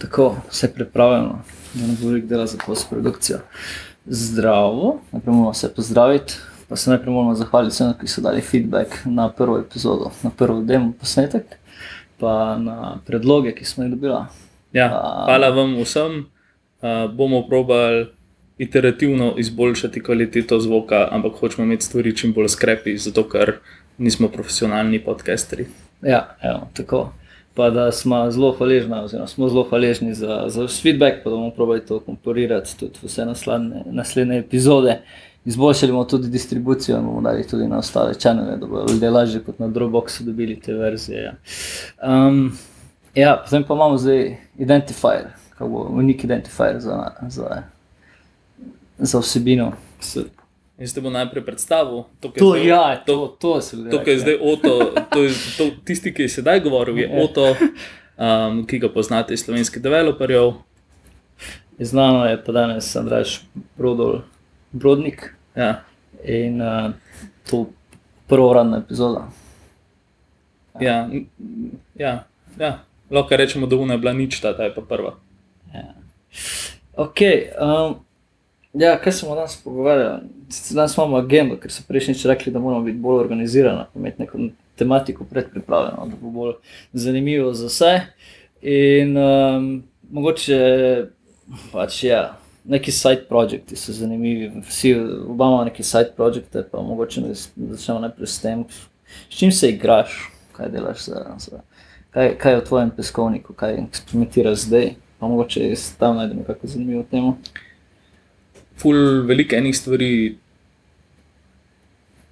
Tako, vse pripravljeno, da ne bo veliko dela za postprodukcijo. Zdravo, najprej moramo se pozdraviti, pa se najprej moramo zahvaliti vsem, ki so dali feedback na prvo epizodo, na prvi demo posnetek, pa na predloge, ki smo jih dobili. Ja, hvala vam vsem. Uh, bomo probali iterativno izboljšati kvaliteto zvoka, ampak hočemo imeti stvari čim bolj skrepi, zato ker nismo profesionalni podcasteri. Ja, evo, tako. Pa da smo zelo hvaležni, oziroma smo zelo hvaležni za, za vse feedback, pa da bomo probali to komponirati tudi vse naslednje, naslednje epizode. Izboljšali bomo tudi distribucijo in bomo dali tudi na ostale čanele, da bodo ljudje lažje kot na Dropboxu dobili te verzije. Ja. Um, ja, potem pa imamo zdaj identifier, kako bo unik identifier za, za, za vsebino. Jaz te bom najprej predstavil. To, to, zdaj, ja, to, to, to, to je zdaj Oto, to je to, tisti, ki je sedaj govoril, je ja. Oto, um, ki ga poznate iz slovenskih developerjev. Znano je pa danes Andraš Brodol, Brodnik. Ja. In uh, to prvo uradno epizodo. Ja, ja, ja. lahko rečemo, da je bila nič, ta je pa prva. Ja. Ok. Um, Ja, kaj smo danes pogovarjali? Danes imamo agendo, ker so prejšnjič rekli, da moramo biti bolj organizirani, imeti neko tematiko predpripravljeno, da bo bolj zanimivo za vse. In um, mogoče pač ja. Neki side projekti so zanimivi, vsi imamo neki side projekte, pa mogoče začnemo najprej s tem, s čim se igraš, kaj delaš, za, za, kaj, kaj je v tvojem peskovniku, kaj eksperimentiraš zdaj, pa mogoče tam najdemo kakšno zanimivo temo ful veliko enih stvari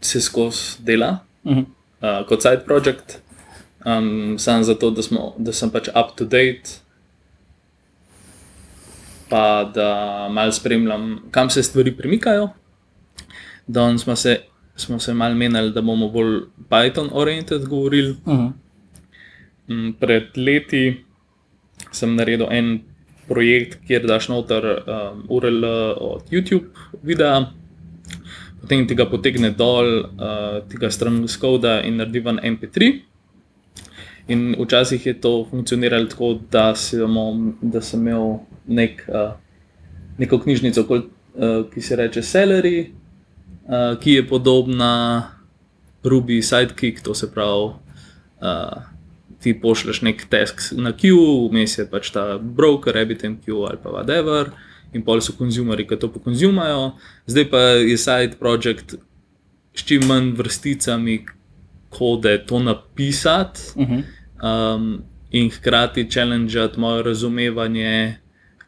se skozi dela, uh -huh. uh, kot side project, um, samo zato, da, smo, da sem pač up to date. Pa da malo spremljam, kam se stvari premikajo. Danes smo se, smo se malo menili, da bomo bolj Python-oriented govorili. Uh -huh. Pred leti sem naredil en projekt, kjer daš noter um, URL od YouTube videa, potem ti ga potegne dol, uh, ti ga stran skoda in naredi ven MP3. In včasih je to funkcioniralo tako, da, da sem imel nek, uh, neko knjižnico, kol, uh, ki se reče Celery, uh, ki je podobna Ruby Sidekick, to se pravi. Uh, ti pošleš nek task na Q, vmes je pač ta broker, RabbitMQ ali pa whatever, in pol so konzumeri, ki to pokonzumajo. Zdaj pa je side project s čim manj vrsticami kode to napisati uh -huh. um, in hkrati challenge moje razumevanje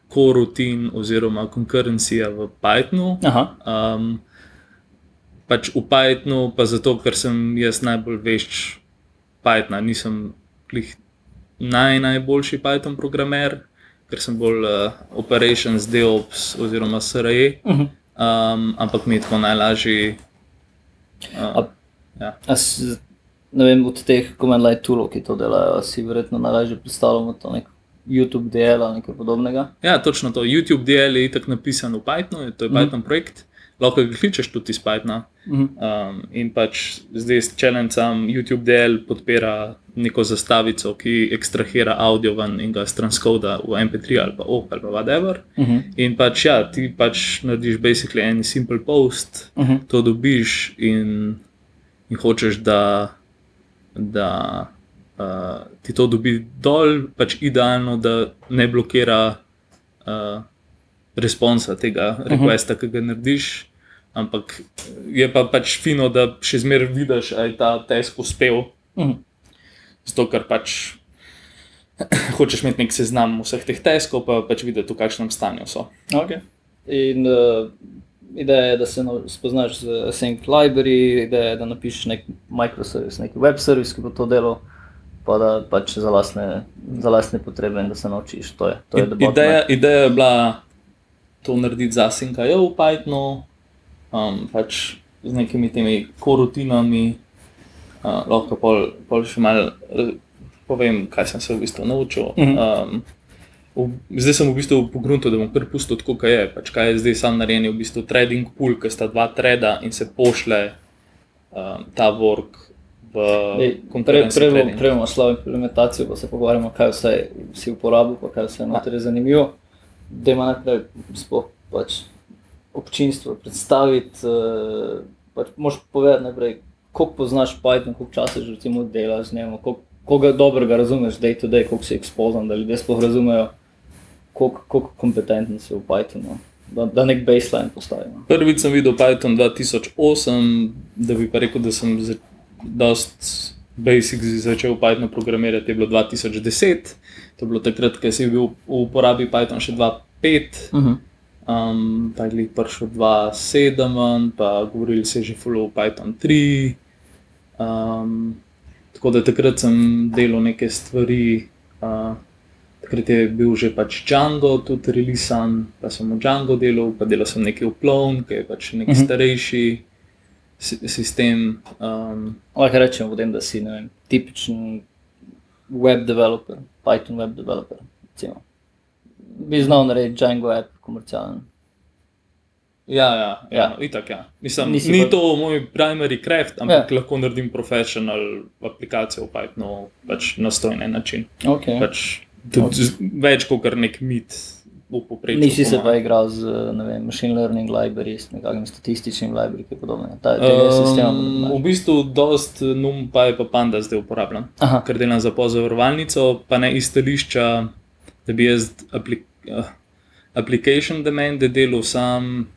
korutin oziroma konkurencija v Pythonu. Um, pač v Pythonu, pa zato, ker sem jaz najbolj vešč Pythona, nisem klih naj, najboljši Python programer, ker sem bolj uh, operations, DevOps oziroma SRE, uh -huh. um, ampak mi je tako najlažji. Uh, ja. Ne vem, od teh command line toolov, ki to delajo, si verjetno najlažje predstavljamo to nek YouTube DL ali nekaj podobnega. Ja, točno to. YouTube DL je tako napisan v Pythonu, to je mm. Python projekt lahko ga kličeš tudi iz Pythona. Mhm. Um, in pač zdaj s čelencem YouTube DL podpira neko zastavico, ki ekstrahira audio ven in ga transkoda v MP3 ali pa OP ali pa whatever. Uh mhm. -huh. In pač ja, ti pač narediš basically en simple post, uh mhm. -huh. to dobiš in, in hočeš, da. da Uh, ti to dobi dol, pač idealno, da ne blokira uh, responsa tega requesta, uh -huh. ki ga narediš. Ampak je pa pač fino, da še zmeraj vidiš, da je ta test uspel. Mm. Zato, ker pač hočeš imeti nek seznam vseh teh testov, pa pač videti, v kakšnem stanju so. Okay. In uh, ideja je, da se no, spoznaš z Async Library, ideja je, da napišeš nek microservice, nek web service, ki bo to delal. Pa da pač za lastne, za lastne potrebe in da se naučiš. To je, to je ideja, ideja je bila to narediti za Async.io v Pythonu um, pač z nekimi temi korutinami, uh, lahko pol, pol še malo povem, kaj sem se v bistvu naučil. Mhm. Um, v, zdaj sem v bistvu pogrunil, da bom kar pustil tako, kot je. Pač kaj je zdaj sam narejen, v bistvu trading pool, ki sta dva treda in se pošle um, ta work konkurenci. Prej bomo šlo implementacijo, pa se pogovarjamo, kaj vse si uporabil, pa kaj vse noter je zanimivo. Da ima najprej sploh pač občinstvo predstaviti, uh, pač moš povedati najprej, koliko poznaš Python, koliko časa že recimo delaš z njim, koliko, koliko dobrega razumeš day to day, koliko si ekspozan, da ljudje sploh razumejo, koliko, koliko kompetenten si v Pythonu. Da, da nek baseline postavimo. Prvič sem videl Python 2008, da bi pa rekel, da sem dost basic začel Python programirati, je bilo 2010, to je bilo takrat, ko si bil v uporabi Python še 2.5. Uh -huh. Um, pa je jih prišel 2.7, pa govorili se že of Python 3. Um, tako da takrat sem delal neke stvari, uh, takrat je bil že pač Django, tudi releasan, pa sem v Django delal, pa delal sem neki uplon, ki je pač neki uh -huh. starejši sistem. Um, Lahko rečemo, potem, da si vem, tipičen web developer, Python web developer. Recimo. Bi znal narediti Django app komercialen. Ja, ja, ja. ja. Itak, ja. Mislim, ni pa... to moj primary craft, ampak ja. lahko naredim profesional aplikacijo v Pythonu pač na stojen način. Okay. Pač tudi okay. več kot nek mit Nisi se pa igral z vem, machine learning libraries, nekakšnim statističnim libraries, ki je podobno. Ta, um, v bistvu, dost num pa panda zdaj uporabljen, Aha. ker delam za pozavarovalnico, pa ne iz stališča, da bi jaz aplik uh, application domain delal sam.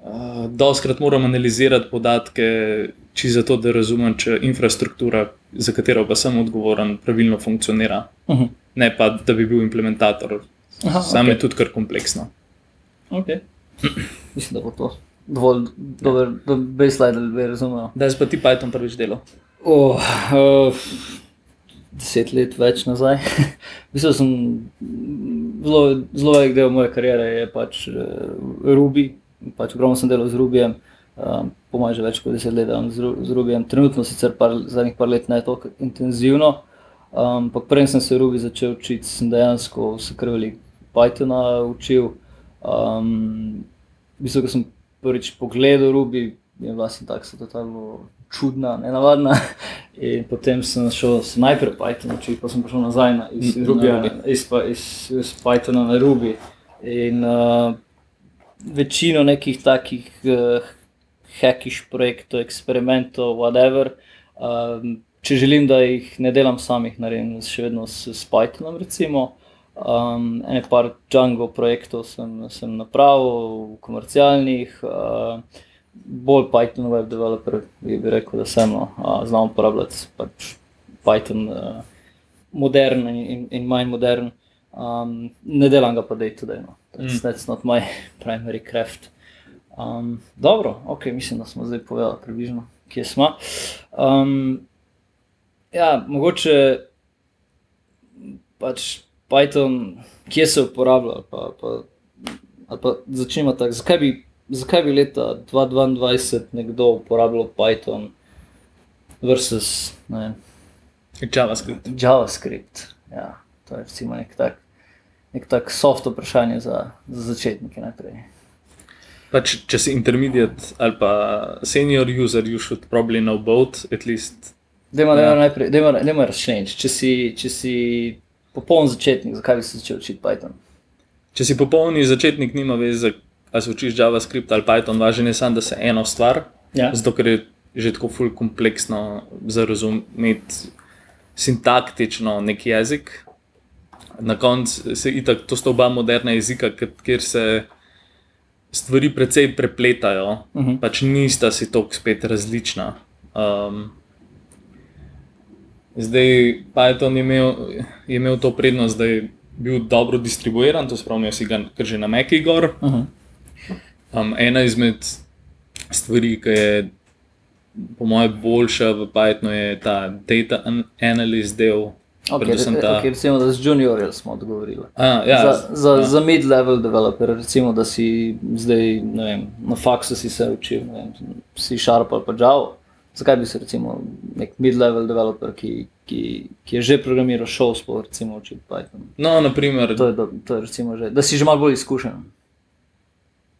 Uh, Doskrat moram analizirati podatke, či zato, da razumem, če infrastruktura, za katero pa sem odgovoren, pravilno funkcionira. Uh -huh ne pa da bi bil implementator. Sam okay. je tudi kar kompleksno. Okay. Mislim, da bo to dovolj dober, bi slide, da bi razumel. Da je pa ti Python prvič delo. Oh, uh, deset let več nazaj. Mislim, sem zelo, zelo velik del moje kariere je pač uh, Ruby. Pač ogromno sem delal z Rubyjem, um, po mojem že več kot deset let delam z, z Rubyjem. Trenutno sicer par, zadnjih par let ne tako intenzivno. Ampak um, prej sem se Rubi začel učiti, sem dejansko se krvali Pythona učil. Um, Mislim, da sem prvič pogledal Rubi, je vlastno tako se totalno čudna, nenavadna. In potem sem šel najprej Python učiti, pa sem prišel nazaj na, iz, Ruby, na, iz, iz, iz Pythona na Rubi. In uh, večino nekih takih uh, hackish projektov, eksperimentov, whatever. Um, če želim, da jih ne delam sam, jih naredim še vedno s, s Pythonom. Recimo. Um, ene par Django projektov sem, sem napravil, komercialnih, uh, bolj Python web developer, bi, bi rekel, da sem no, uh, znal uporabljati pač Python, uh, modern in, in, manj modern. Um, ne delam ga pa day to day, no. that's, mm. that's not my primary craft. Um, dobro, ok, mislim, da smo zdaj povedali približno, kje smo. Um, Ja, mogoče pač Python, kje se uporablja. Pa, pa, pa začnemo tako. Zakaj bi, zakaj bi leta 2022 nekdo uporabljal Python versus ne, JavaScript? JavaScript. Ja, to je recimo nek tak, nek tak soft vprašanje za, za začetnike najprej. Pač, če si intermediate ali pa senior user, you should probably know both, at least Dajmo ja. najprej, dajmo razčleniti. Če si, če si popoln začetnik, zakaj bi se začel učiti Python? Če si popolni začetnik, nima veze, ali se učiš JavaScript ali Python, važno je samo, da se eno stvar. Ja. Zato, ker je že tako ful kompleksno za razumeti sintaktično neki jezik. Na koncu se itak, to sta oba moderna jezika, kjer se stvari precej prepletajo, uh mhm. -huh. pač nista si tako spet različna. Um, Zdaj, Python je imel, je imel to prednost, da je bil dobro distribuiran, to spravijo si ga kar že na Meki gor. Uh -huh. Um, ena izmed stvari, ki je po mojem boljša v Pythonu, je ta data analyst del. Okay, ta... okay, recimo, da z juniorjem smo odgovorili. A, ja, za za, ja. za mid-level developer, recimo, da si zdaj vem, na faksu si se učil, vem, si Sharp ali pa Java. Zakaj bi se recimo nek mid-level developer, ki, ki, ki je že programiral, šel sploh recimo učiti Python? No, naprimer. To je, do, to je recimo že, da si že malo bolj izkušen.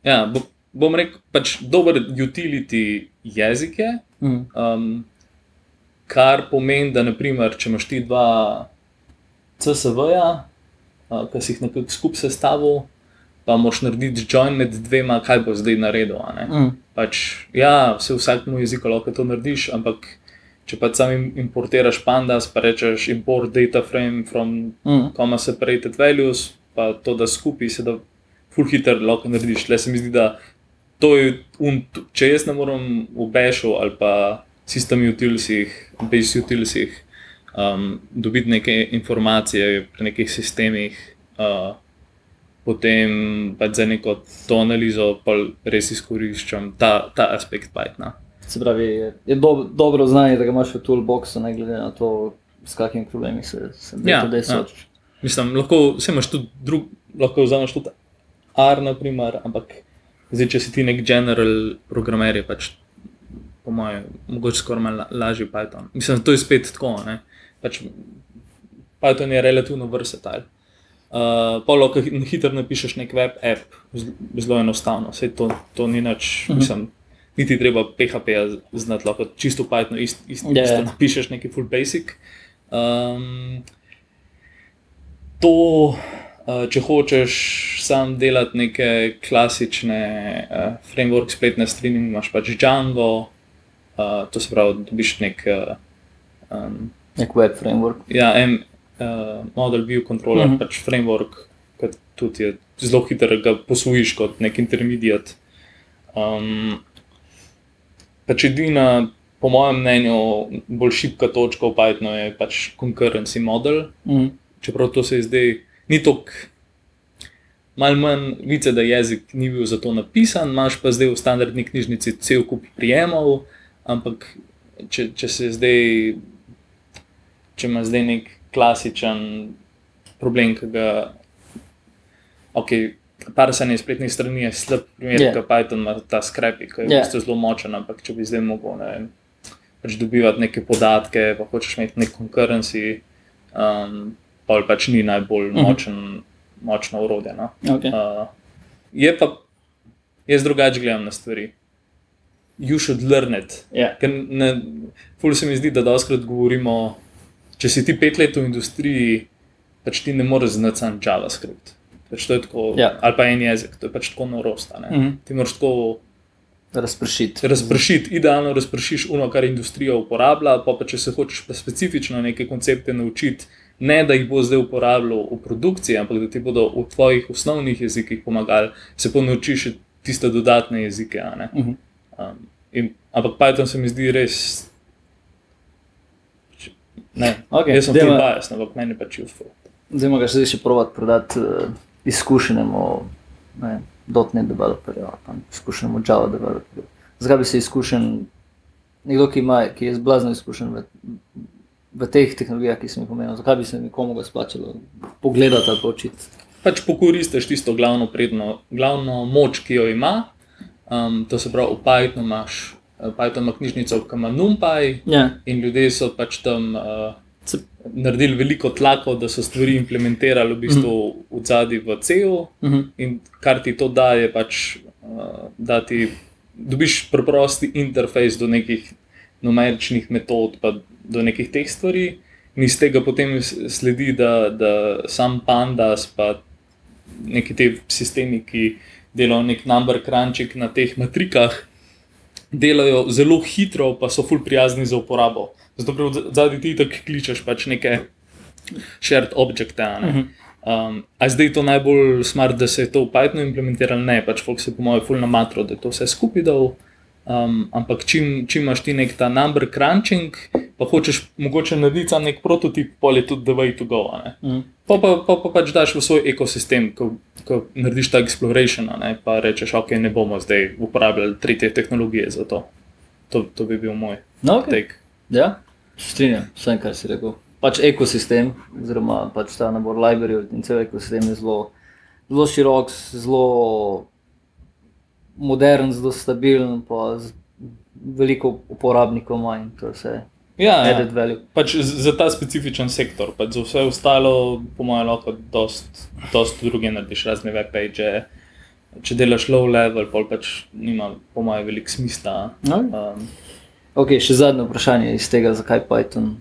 Ja, bo, bom rekel, pač dober utility jezik je, Mm. Um, kar pomeni, da naprimer, če imaš ti dva CSV-ja, uh, ki si jih nekako skupaj sestavil, pa moš narediti join med dvema, kaj bo zdaj naredil. Mm. Pač, ja, vse vsakmu jeziku lahko to narediš, ampak če pa sam im- importiraš pandas, pa rečeš import data frame from Mm. comma separated values, pa to, da skupaj se da full hitter lahko narediš. Le se mi zdi, da to je, un, če jaz ne morem v Bashu ali pa system utilsih, base utilsih, um, dobiti neke informacije pri nekih sistemih, uh, potem pač za neko to analizo pa res izkoriščam ta, ta aspekt Pythona. Se pravi, je, je do, dobro znanje, da ga imaš v toolboxu, ne glede na to, s kakimi problemi se, se Ja, day-to-day ja. soočaš. Mislim, lahko vse imaš tudi drug, lahko vzameš tudi R, naprimer, ampak zdaj, če si ti nek general programer, je pač po mojem, mogoče skoraj malo la- lažji Python. Mislim, to je spet tako. Ne? Pač Python je relativno versatile. Uh, pa lahko hi- hitro napišeš nek web app, zelo enostavno, vse to, to ni nič, Mhm. mislim, niti treba PHP-ja znati, lahko čisto Python ist, ist, Ja, isto ja. napišeš neki full basic. Um, to, uh, če hočeš sam delati neke klasične uh, framework spletne streaming, imaš pač Django, uh, to se pravi, dobiš nek uh, um, Nek web framework. ja, en uh, model view controller, uh Mhm. -huh. pač framework, ki tudi je zelo hiter, ga posvojiš kot nek intermediate. Um, pač edina, po mojem mnenju, bolj šibka točka v Pythonu je pač concurrency model, Mm. čeprav to se je zdaj ni tako. Mal manj vice, da jezik ni bil za to napisan, imaš pa zdaj v standardni knjižnici cel kup prijemov, ampak če, če se zdaj, če ima zdaj nek klasičen problem, ki ga, ok, parsanje spletnih strani je slab primer, Ja. yeah. ker Python ima ta skrepi, ki je Ja. v bistvu zelo močen, ampak če bi zdaj mogel, ne vem, pač dobivati neke podatke, pa hočeš imeti nek concurrency, um, pa pač ni najbolj Mhm. močen, močno urodje. No? Okay. Uh, je pa, jaz drugače gledam na stvari. You should learn it. Ja. Ker ne, ful se mi zdi, da doskrat govorimo, če si ti pet let v industriji, pač ti ne moreš znati sam JavaScript. Pač to je tako, Ja. Ali pa en jezik, to je pač tako norost. ne. Mhm. Ti moraš tako Razpršiti. razpršiti, idealno razpršiš ono, kar industrija uporablja, pa, pa če se hočeš pa specifično neke koncepte naučiti, ne da jih bo zdaj uporabljal v produkciji, ampak da ti bodo v tvojih osnovnih jezikih pomagali, se pa naučiš še tiste dodatne jezike. ne. Mhm. Um, in, ampak Python se mi zdi res. Ne, Okej, jaz sem full bias, ampak meni je pač useful. Zdaj moraš zdaj še provat prodati uh, izkušenemu ne, developerju ali pa izkušenemu Java developerju. Zakaj bi se izkušen, nekdo, ki, ima, ki je zblazno izkušen v, v teh tehnologijah, ki sem jih omenil, zakaj bi se nekomu ga splačalo pogledati ali pa učiti? Pač pokoristiš tisto glavno, predno, glavno moč, ki jo ima. Um, to se pravi, v Pythonu imaš, eh, Python ima knjižnico, ki ima NumPy, Ja, in ljudje so pač tam uh, naredili veliko tlakov, da so stvari implementirali v bistvu v zadnji v CEO. uh -huh. In kar ti to da, je pač, uh, da ti dobiš preprosti interfejs do nekih numeričnih metod, pa do nekih teh stvari. In iz tega potem sledi, da, da sam pandas, pa neki ti sistemi, ki delajo nek number crunching na teh matrikah, delajo zelo hitro, pa so ful prijazni za uporabo. Zato, ker zadnji ti tako kličeš pač neke shared objekte. ne. Mhm. Um, a zdaj je to najbolj smart, da se je to v Pythonu implementiralo? Ne, pač folk se po mojem ful namatro, da je to vse skupaj dal. Um, ampak čim, čim imaš ti nek ta number crunching, pa hočeš mogoče narediti sam nek prototip, pol je tudi way to go. Mhm. Pa pa, pa, pa pač daš v svoj ekosistem, ko, ko narediš ta exploration, ne, pa rečeš, ok, ne bomo zdaj uporabljali tretje tehnologije za to. To, to bi bil moj no, okay. take. Ja, se strinjam, vsem, kar si rekel. Pač ekosistem, oziroma pač ta nabor library in cel ekosistem je zelo, zelo širok, zelo modern, zelo stabilen, pa z veliko uporabnikov vse Ja, ja. Pač za ta specifičen sektor, pač za vse ostalo, po mojem, lahko dost, dost druge narediš, razne webpage. Če delaš low level, pač nima, po mojem, veliko smisla. No. Um, Ok, še zadnje vprašanje iz tega, zakaj Python.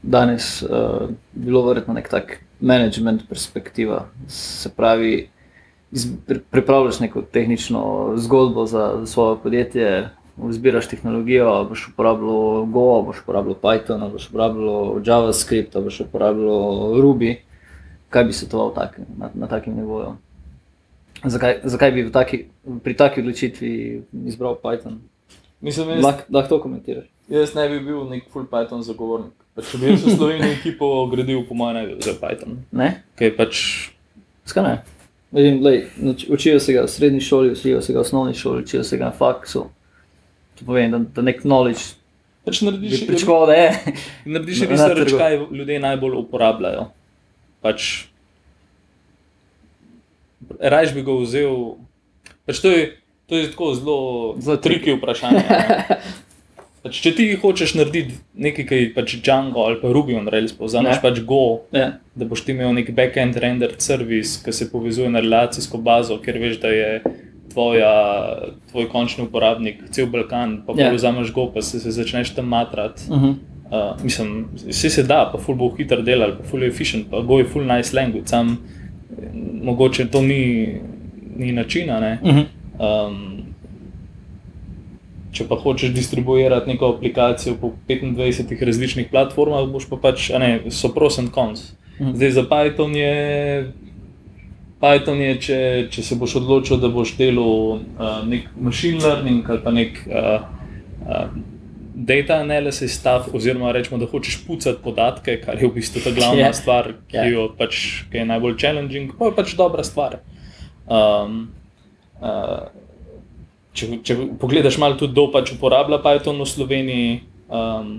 Danes uh, bilo verjetno nek tak management perspektiva, se pravi, pripravljaš neko tehnično zgodbo za, za svoje podjetje, izbiraš tehnologijo, boš uporabljal Go, boš uporabljal Python, boš uporabljal JavaScript, boš uporabljal Ruby. Kaj bi se to tak, na, na takem nivoju? Zakaj, zakaj bi taki, pri taki odločitvi izbral Python? Mislim, jaz, Lahko lah to komentiraš. jaz ne bi bil nek full Python zagovornik. Pa če bi jaz v Sloveniji ekipo gradil, po mojem, ne bi vzel Python. Ne? Kaj pač Skaj ne? Vidim, lej, uč- učijo se ga v srednji šoli, učijo se ga v osnovni šoli, učijo se ga na faksu. To povem, da, da nek knowledge pač narediš, pričakoval, da je. narediš na- na research, trgu. kaj ljudje najbolj uporabljajo. Pač, Rajš bi ga vzel. Pač to, je, to je tako Zelo zelo triki vprašanje. ne. Pač, če ti hočeš narediti nekaj, kar je pač Django ali pa Ruby on Rails, Ne. pač Go, Ja. da boš ti imel nek backend rendered service, ki se povezuje na relacijsko bazo, ker veš, da je tvoja, tvoj končni uporabnik cel Balkan, pa Ja. yeah. vzameš Go, pa se, se začneš tam matrati. Uh -huh. Uh, mislim, vse se da, pa ful bo hiter delal, pa ful je efficient, pa Go je ful nice language, sam eh, mogoče to ni, ni načina. Ne? Uh -huh. Um, če pa hočeš distribuirati neko aplikacijo po 25 različnih platformah, boš pa pač, ne, so pros and cons. Mhm. Zdaj za Python je. Python je, če, če se boš odločil, da boš delal uh, nek machine learning ali pa nek uh, uh, data analysis stuff, oziroma rečemo, da hočeš pucati podatke, kar je v bistvu ta glavna Ja. yeah. stvar, ki, Ja. yeah. jo pač, ki je najbolj challenging, pa je pač dobra stvar. Um, uh, če, če pogledaš malo tudi, kdo pač uporablja Python v Sloveniji, um,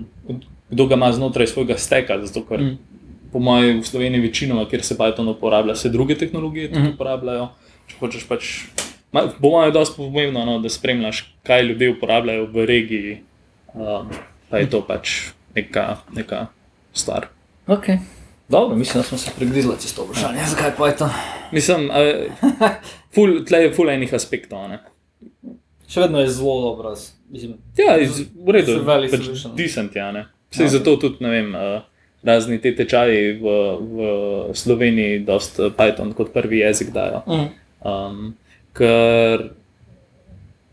kdo ga ima znotraj svojega steka, zato ker Mm. po mojem v Sloveniji večinoma, kjer se Python uporablja, se druge tehnologije tudi mm. uporabljajo. Če hočeš pač, po mojem je dosti pomembno, no, da spremljaš, kaj ljudje uporabljajo v regiji, um, pa je to pač neka, neka stvar. Ok. Dobro, mislim, da smo se pregrizli čez to vprašanje. Zakaj Python? Mislim, uh, ful, tle je ful enih aspektov. Ne? Še vedno je zelo dobro. Mislim, Ja, iz, v redu, pač decent, ja, ne. Vse okay. zato tudi, ne vem, uh, razni te tečaji v, v Sloveniji, dost uh, Python kot prvi jezik dajo. -huh. Um, ker,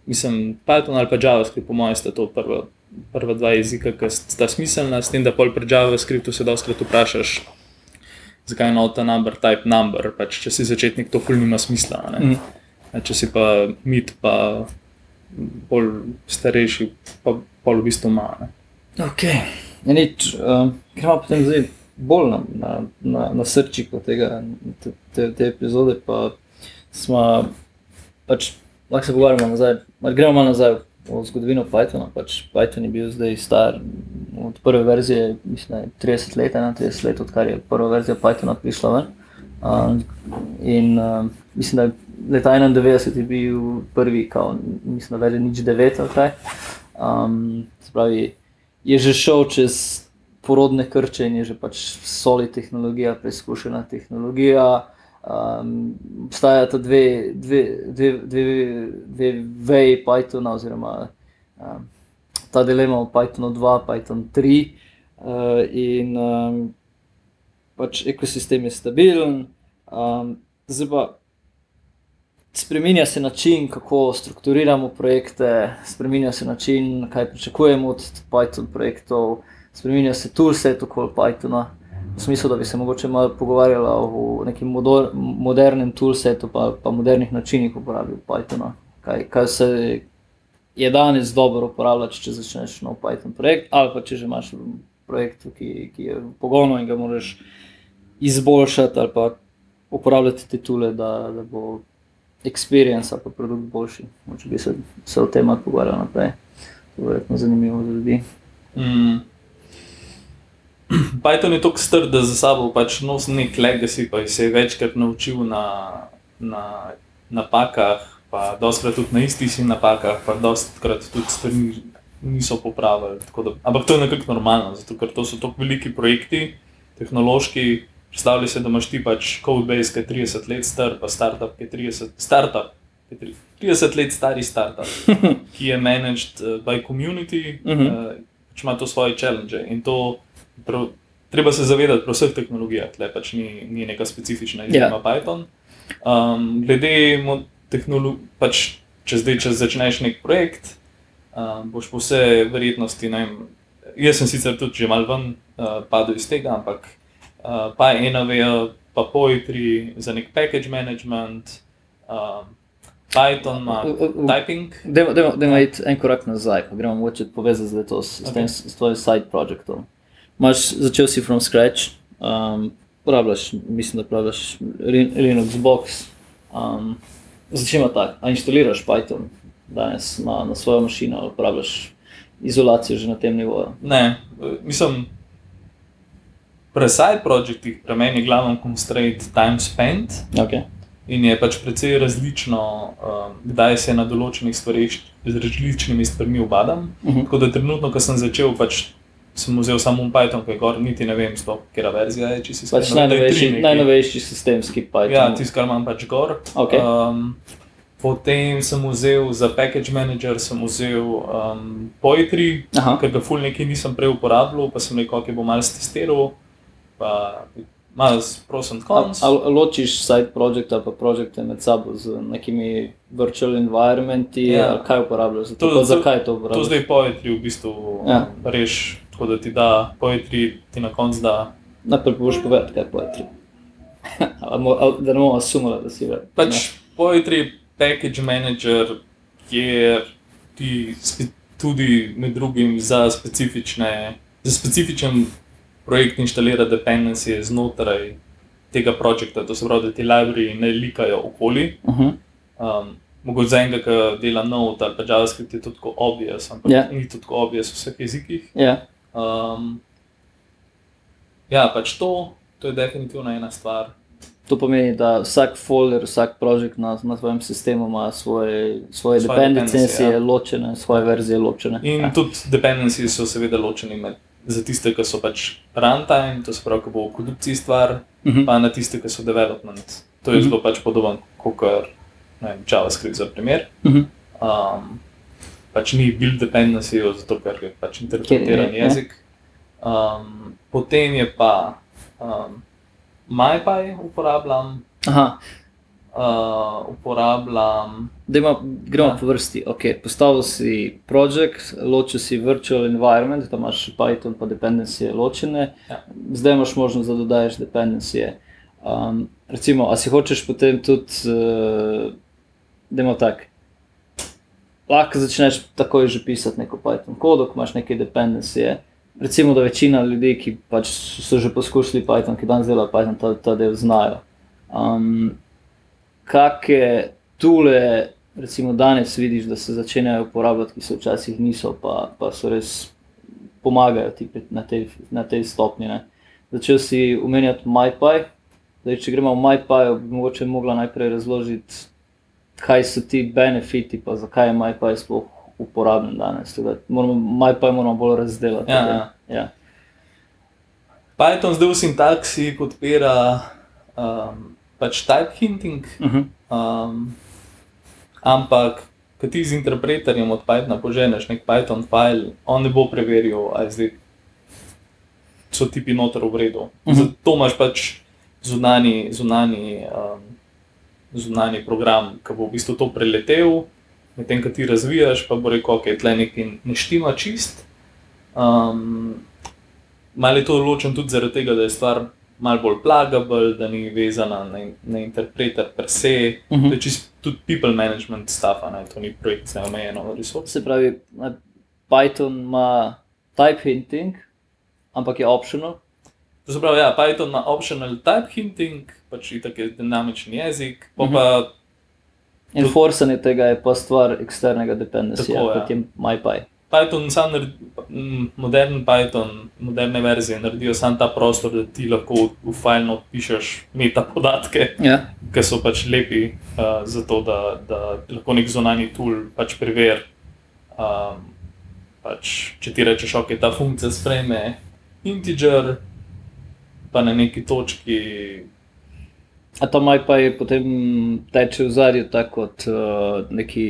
mislim, Python ali pa JavaScript, po mojem, sta to prva, prva dva jezika, ki sta smiselna, s tem, da pol pri JavaScriptu se dostkrat vprašaš, zakaj je not a number type number, pač če si začetnik, to ful nima smisla. A Če si pa mit, pa bolj starejši, pa pol v bistvu ima. ne. Ok. Ja, nič, um, gremo potem zdaj bolj na, na, na, na srčiko tega, te, te, te epizode, pa smo pač, lahko se pogovarjamo nazaj, gremo malo nazaj v zgodovino Pythona. Pač Python je bil zdaj star od prve verzije, mislim, da je 30 let, 31 let, odkar je prva verzija Pythona prišla ven. Um, in um, mislim, da je leta 91 je bil prvi, kao, mislim, da veže nič 9 ali kaj. Um, pravi, je že šel čez porodne krče in je že pač soli tehnologija, preizkušena tehnologija. Um, obstajata dve, dve, dve, dve, dve veji Pythona, oziroma um, ta dilema v Pythonu 2, Python 3. Uh, in um, pač ekosistem je stabilen, um, zdaj pa Spreminja se način, kako strukturiramo projekte, spreminja se način, kaj pričakujemo od Python projektov, spreminja se toolset okoli Pythona. V smislu, da bi se mogoče malo pogovarjala o nekem modor, modernem toolsetu, pa, pa modernih načinih uporabe Pythona. Kaj, kaj se je danes dobro uporabljati, če začneš nov Python projekt, ali pa če že imaš projekt, ki, ki je v pogonu in ga moraš izboljšati, ali pa uporabljati te tule, da, da bo experience ali pa produkt boljši. Če bi se, se o tem malo pogovarjali naprej, to je verjetno zanimivo za ljudi. Mm. Python je tako strd, da za sabo pač nosi nek legacy, pa se je večkrat naučil na, na napakah, pa doskrat tudi na istih si napakah, pa doskrat tudi stvari niso popravili. Da, ampak to je nekako normalno, zato ker to so tako veliki projekti, tehnološki. Predstavljaj si, da imaš ti pač codebase, ki je 30 let star, pa startup, ki je 30, startup, ki 30 let stari startup, ki je managed uh, by community, uh. -huh. uh, pač ima to svoje challenge. In to prav, treba se zavedati pri vseh tehnologijah, tle pač ni, ni neka specifična izjema Ja. yeah. Python. Um, glede tehnologije, pač, če zdaj če začneš nek projekt, um, boš po vse verjetnosti. vem, Jaz sem sicer tudi že malo ven uh, padel iz tega, ampak uh, pa NAV, pa Poetry za nek package management, um, Python ima typing. Dajmo- iti en korak nazaj, pa gremo mogoče povezati zdaj to s, s, tem, s tvojim side projektom. Maš, začel si from scratch, um, uporabljaš, mislim, da uporabljaš Lin- Linux box. Um, Začnimo tako, a instaliraš Python danes na, na svojo mašino, uporabljaš izolacijo že na tem nivoju. Ne, mislim, pri side projektih, pri meni je glavno constraint time spent. Okay. In je pač precej različno, um, kdaj se na določenih stvareh z različnimi stvarmi ubadam. Uh -huh. Tako da trenutno, ko sem začel, pač sem vzel samo Python, ki je gor, niti ne vem, sploh, katera verzija je, če si Pač je tri najnovejši, najnovejši sistemski Python. Ja, tisto, kar imam pač gor. Okej. Um, potem sem vzel za package manager, sem vzel um, Poetry, Aha. ker ga ful nekaj nisem prej uporabljal, pa sem rekel, da bom malo testiral, pa malo s pros and cons. Ali ločiš side project ali pa projekte med sabo z nekimi virtual environmenti, Ja. kaj uporabljaš za to? To- To, to- zakaj to To uporabljaš? zdaj poetry v bistvu Ja. reš, tako da ti da poetry, ti na koncu da. Najprej boš povedati, kaj je ali, da ne bomo sumili, da si več. Pač poetry package manager, kjer ti tudi med drugim za specifične, za specifičen projekt inštalira dependencije znotraj tega projekta, to se pravi, da ti library ne likajo okoli. Uh -huh. Um, mogoče za enega, ki dela Node ali pa JavaScript, je to tako obvious, ampak Ja. yeah. ni to tako obvious v vseh jezikih. Ja, Um, ja, pač to, to je definitivno ena stvar. to pomeni, da vsak folder, vsak projekt na, na svojem sistemu ima svoje, svoje Svoje dependencije, ja. ločene, svoje verzije ločene. In ja. ja. tudi dependencije so seveda ločeni med, za tiste, ki so pač runtime, to se pravi, ki bo v produkciji stvar, Uh -huh. pa na tiste, ki so development. To je Mhm. zelo pač podoben kot vem, JavaScript za primer. Uh -huh. Um, pač ni build dependency, zato ker je pač interpretiran Ker je, ja. jezik. Um, potem je pa um, MyPy uporabljam, Aha, uh, uporabljam Dajmo, gremo Ja. po vrsti. Okay, postavil si projekt, ločil si virtual environment, da imaš Python pa dependencije ločene. Ja. Zdaj imaš možnost, da dodajes dependencije. Um, recimo, a si hočeš potem tudi, uh, da imamo tak. Lahko začneš takoj že pisati neko Python kodo, ko imaš neke dependencije. Recimo, da večina ljudi, ki pač so že poskušali Python, ki danes delajo Python, ta, ta del znajo. Um, kakšne tule, recimo danes vidiš, da se začenjajo uporabljati, ki se včasih niso, pa, pa so res pomagajo ti na tej, na tej stopnji. Ne. Začel si umenjati MyPy, zdaj če gremo v MyPy, bi mogoče mogla najprej razložiti, kaj so ti benefiti, pa zakaj je MyPy sploh uporaben danes. Tako da Moramo, MyPy moramo bolj razdelati. Ja, ja. Ja. Python zdaj v sintaksi podpira um, pač type hinting, Uh -huh. um, ampak ko ti z interpreterjem od Pythona poženeš nek Python file, on ne bo preveril, ali zdaj so tipi noter v redu. Mhm. Zato imaš pač zunani, zunani, um, zunani program, ki bo v bistvu to preletel, medtem ko ti razvijaš, pa bo rekel, ok, tle nekaj ne štima čist. Um, Malo je to ločen tudi zaradi tega, da je stvar malo bolj plagable, da ni vezana na, na interpreter per se. Mhm. To je čist tudi people management stuff, a ne? to ni projekt z neomejeno resursom. Se pravi, Python ima type hinting, ampak je optional. To se pravi, ja, Python ima optional type hinting, pač itak je dinamičen jezik, pa Mhm. pa Enforcing tega je pa stvar eksternega dependencija, ja. kot je MyPy. Python sam naredi, m, modern Python, moderne verzije naredijo sam ta prostor, da ti lahko v, file odpišeš meta podatke, Ja. ki so pač lepi uh, za to, da, da lahko nek zunanji tool pač preveri. Um, pač, če ti rečeš, ok, ta funkcija sprejme integer, pa na neki točki A ta maj pa je potem teče v zadju tako kot uh, neki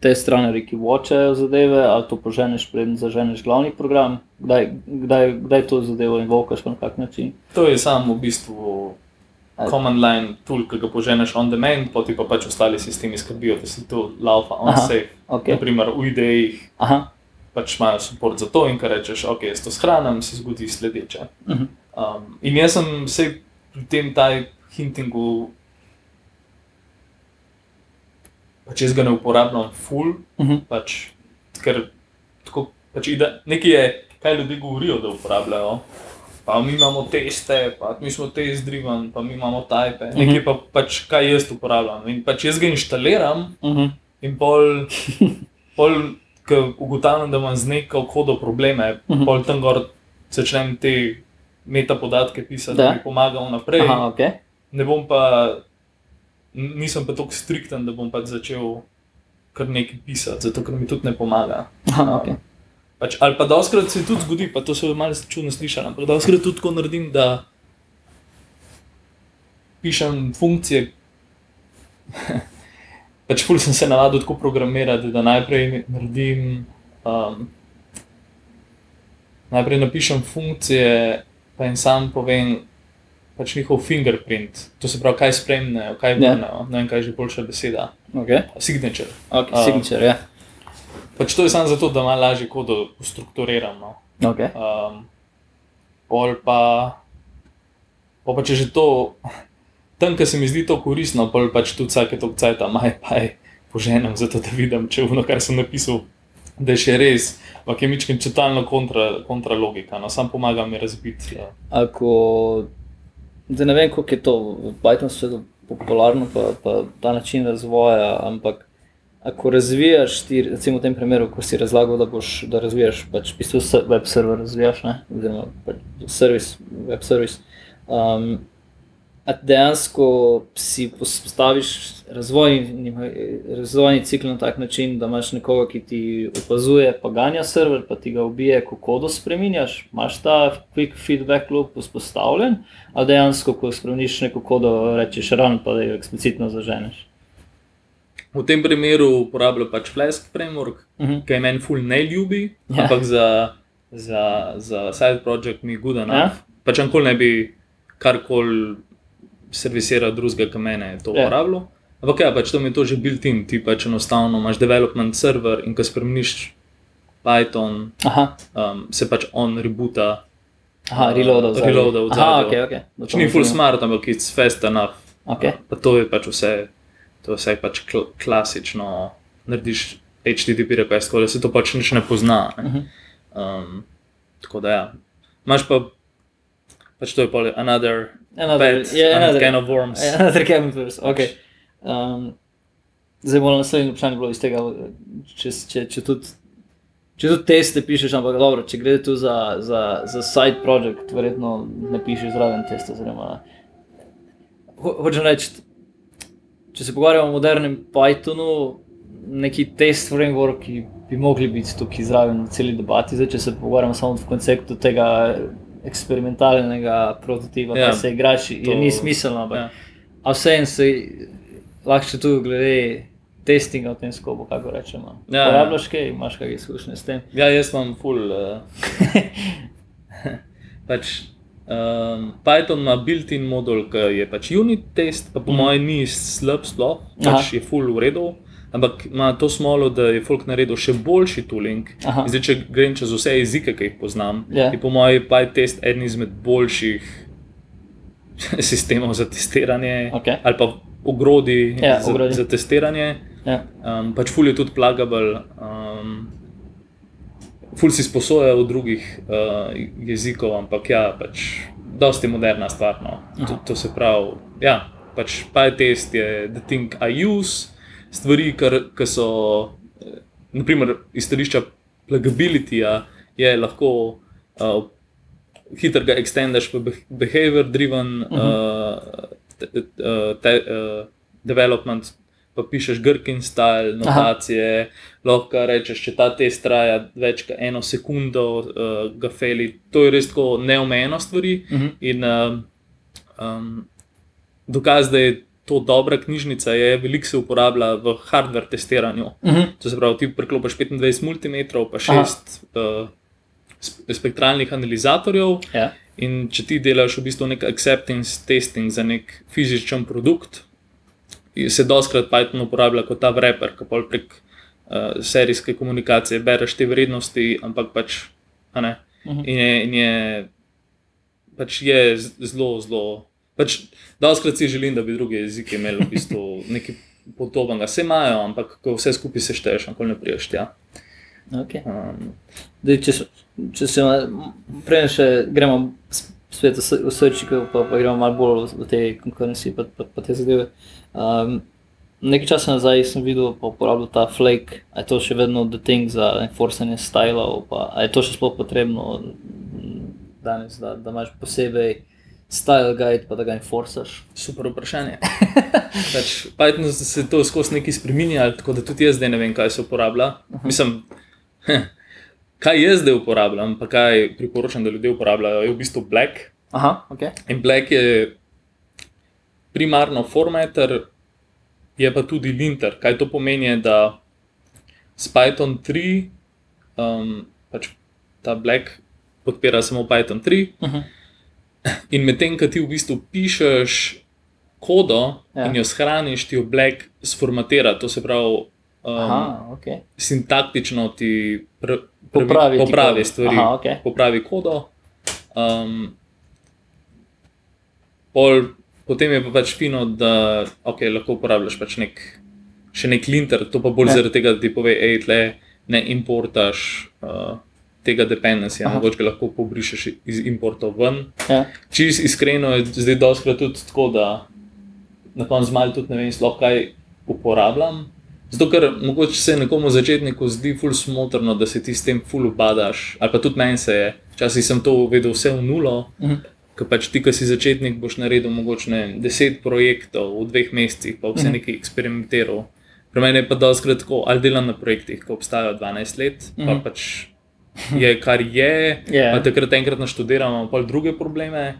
te strani, ki vočajo zadeve, ali to poženeš, preden zaženeš glavni program, kdaj, kdaj, kdaj to zadevo invokaš na kak način. To je samo v bistvu command line tool, ki ga poženeš on demand, poti pa pač ostali sistemi skrbijo, da si to laufa on Aha, safe. okej. Naprimer v idejih Aha, pač imajo podporo za to in kar rečeš, ok, jaz to shranim, se zgodi sledeče. Mhm. Um, in jaz sem se pri tem taj hintingu, pač jaz ga ne uporabljam full, mhm, pač, ker tako, pač ide, nekaj je, kaj ljudje govorijo, da uporabljajo. Pa mi imamo teste, pa mi smo test driven, pa mi imamo tajpe. Nekaj pa pač, kaj jaz uporabljam. In pač jaz ga inštaliram mhm, in pol, pol ko ugotavljam, da imam z neko kodo probleme, Mhm. pol tam gor začnem te metapodatke pisati, da Da. bi pomagal naprej. Aha, okay. Ne bom pa, nisem pa tako strikten, da bom pač začel kar nekaj pisati, zato ker mi tudi ne pomaga. Aha, okay. Pač, ali pa doskrat se tudi zgodi, pa to se bo malo čudno slišati, ampak doskrat tudi tako naredim, da pišem funkcije. pač ful sem se navadil tako programirati, da najprej naredim, um, najprej napišem funkcije, pa jim sam povem pač njihov fingerprint, to se pravi, kaj spremljajo, kaj Ja. vrnejo, ne vem, kaj je že boljša beseda. Okay. Signature. Okay, Um, signature, ja. Pač to je samo zato, da malo lažje kodo strukturiram. No. Okay. Um, pol pa, pol pa če že to, tam, ki se mi zdi to koristno, pol pač tudi vsake to cajt, maj pa je poženem, zato da vidim, če ono, kar sem napisal, da je še res, ampak je mičken četalno kontra, kontra logika, no, sam pomaga mi razbiti. Ja. Ako, zdaj ne vem, koliko je to v Pythonu svetu popularno, pa, pa ta način razvoja, ampak ako razvijaš, ti, recimo v tem primeru, ko si razlagal, da boš, da razvijaš, pač v bistvu web server razvijaš, ne, oziroma pač servis, web servis. Um, dejansko si postaviš razvojni, razvojni cikl na tak način, da imaš nekoga, ki ti opazuje, pa ganja server, pa ti ga ubije, ko kodo spremenjaš, imaš ta quick feedback loop vzpostavljen, a dejansko, ko spremeniš neko kodo, rečeš run, pa da jo eksplicitno zaženeš. V tem primeru uporabljam pač Flask framework, Mhm. ki je meni ful ne ljubi, Ja. ampak za, za, za side project mi je good enough. Ja. Pač ankoli ne bi karkoli servisiral drugega, ki mene to Ja. uporabljal. Ampak ja, pač to mi je to že built-in, ti pač enostavno imaš development server in ko spremeniš Python, Aha, um, se pač on rebuta. aha reloadal. zadnji. Reloadal v Aha, zadju. ok, ok. Pač ni full smart, ampak it's fast enough. Ok, Pa to je pač vse, to je vse pač kl klasično. Narediš HTTP request, tako da se to pač nič ne pozna. Ne? Mhm. Um, tako da ja. Imaš pa, pač to je pol another, Another- pet, yeah, another kind of worms. Another chemicals, ok. Um, zdaj bo naslednje vprašanje bilo iz tega, če, če, če tudi. Če tudi teste pišeš, ampak dobro, če gre tu za, za, za side project, verjetno ne pišeš zraven testa. Oziroma, ho, hočem reči, če se pogovarjamo o modernem Pythonu, neki test frameworki bi mogli biti tukaj zraven v celi debati. Zdaj, če se pogovarjamo samo v konceptu tega eksperimentalnega prototipa, Ja, ja, se igraš, je to- ni smiselno. ampak Ja. A vseeno se lahko še tu glede testinga v tem skopu, kako rečemo. Ja, ja. Uporabljaš kaj, imaš kakšne izkušnje s tem? Ja, jaz imam full. Uh, pač, um, Python ima built-in modul, ki je pač unit test, pa po mm. mojem ni slab sploh, Aha. pač je full v redu. Ampak ima to smolo, da je folk naredil še boljši tooling. Aha. Zdaj, če grem čez vse jezike, ki jih poznam, Ja. je po mojem PyTest eden izmed boljših sistemov za testiranje, Okej. ali pa ogrodij Ja, za, ogrodij. za testiranje. Ja. Um, pač ful je tudi plugable, um, ful si sposoja od drugih uh, jezikov, ampak ja, pač dosti moderna stvar. No. To, to se pravi, ja, pač PyTest je the thing I use, stvari, ki so, eh, naprimer, iz stališča plugabilityja, je lahko uh, hitro ga extendaš v beh- behavior driven uh, te, uh, te, uh, development. Pa pišeš Gherkin style, notacije, Aha. lahko rečeš, če ta test traja več kot eno sekundo, uh, ga feli. To je res tako neomejeno stvari. Mhm. In um, um, dokaz, da je to dobra knjižnica, je veliko se uporablja v hardware testiranju. Uh -huh. To se pravi, ti preklopiš 25 multimetrov, pa 6 uh, spektralnih analizatorjev. Ja. In če ti delaš v bistvu nek acceptance testing za nek fizičen produkt, se doskrat Python uporablja kot ta wrapper, ki pa prek uh, serijske komunikacije bereš te vrednosti, ampak pač. ne, Mhm. In je, in je, pač je zelo, zelo. Pač, Doskrat si želim, da bi druge jezike imeli v bistvu nekaj podobnega. Vse imajo, ampak ko vse skupaj sešteješ, nikoli ne priješ tja. Okay. Um, Dej, če, se- če se prej še gremo svet v s- v srčiko, pa, pa gremo malo bolj v, v te konkurenci, pa, pa, pa te zadeve. Um, nekaj časa nazaj sem videl, pa uporabljal ta flake, a je to še vedno the thing za enforcanje stylov, pa a je to še sploh potrebno danes, da, da imaš posebej style guide, pa da ga enforcaš. super vprašanje. pač, Python se to skozi neki spremenja, tako da tudi jaz zdaj ne vem, kaj se uporablja. Mislim, kaj jaz zdaj uporabljam, pa kaj priporočam, da ljudje uporabljajo, je v bistvu Black. Aha, ok. In Black je primarno formater, je pa tudi linter. Kaj to pomeni, da s Python 3, um, pač ta Black podpira samo Python 3, Uh -huh. In medtem, ko ti v bistvu pišeš kodo Ja. in jo shraniš, ti jo Black sformatira. To se pravi, um, Aha, ok. sintaktično ti pr pravi, Popravi ti popravi kodo. stvari, Aha, ok. popravi kodo. Um, pol, potem je pa pač fino, da okay, lahko uporabljaš pač nek, še nek linter, to pa bolj ja. zaradi tega, da ti pove, hej, tle ne importaš uh, tega dependencija, Aha. mogoče ga lahko pobrišeš iz importov ven. Ja. Čist iskreno je zdaj doskrat tudi tako, da na koncu malo tudi ne vem, sploh kaj uporabljam. Zato, ker mogoče se nekomu začetniku zdi ful smotrno, da se ti s tem ful ubadaš, ali pa tudi meni se je, včasih sem to vedel vse v nulo, Mhm. ker pač ti, ki si začetnik, boš naredil mogoče ne, deset projektov v dveh mesecih, pa vse Mhm. nekaj eksperimentiral. Pri meni je pa doskrat tako, ali delam na projektih, ki obstajajo 12 let, pa Mhm. pač je kar je, pa takrat enkrat naštudiram, imam pol druge probleme.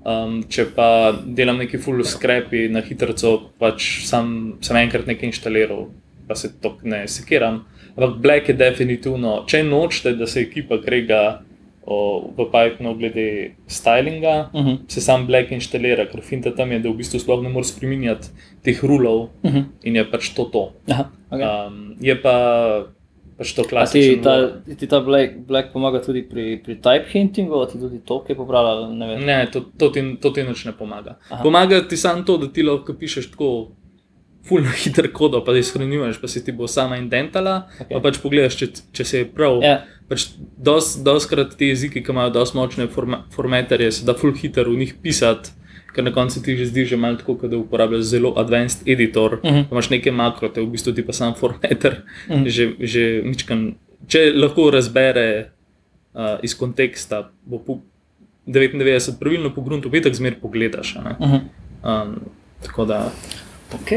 Um, če pa delam neki full skrepi na hitro, pač sam, sem enkrat nekaj inštaliral, pa se to ne sekiram. Ampak Black je definitivno, če nočete, da se ekipa krega o, v Pythonu glede stylinga, Uh -huh. se sam Black inštalira, ker finta tam je, da v bistvu sploh ne moreš spremenjati teh rulov Uh -huh. in je pač to to. Aha, okay. Um, je pa pač to A ti klasično. ta, ti ta Black, Black pomaga tudi pri, pri type hintingu, a ti tudi to, ki je popravljal, ne vem. Ne, to, to, ti, to ti nič ne pomaga. Aha. Pomaga ti samo to, da ti lahko pišeš tako fulno hiter kodo, pa da izhranjuješ, pa si ti bo sama indentala. Ok. Okay. Pa pač pogledaš, če, če se je prav. Ja. Pač dos, doskrat ti jeziki, ki imajo dosti močne forma, formaterje, se da full hiter v njih pisati. Ker na koncu ti že zdi, že malo tako, da uporabljaš zelo advanced editor. Uh Mhm. -huh. Imaš neke makrote, v bistvu ti pa sam formater. Uh Mhm. -huh. že, že mičkan, če lahko razbere uh, iz konteksta, bo po 99 pravilno pogrunto, petek zmer pogledaš. Uh -huh. Um, tako da Ok,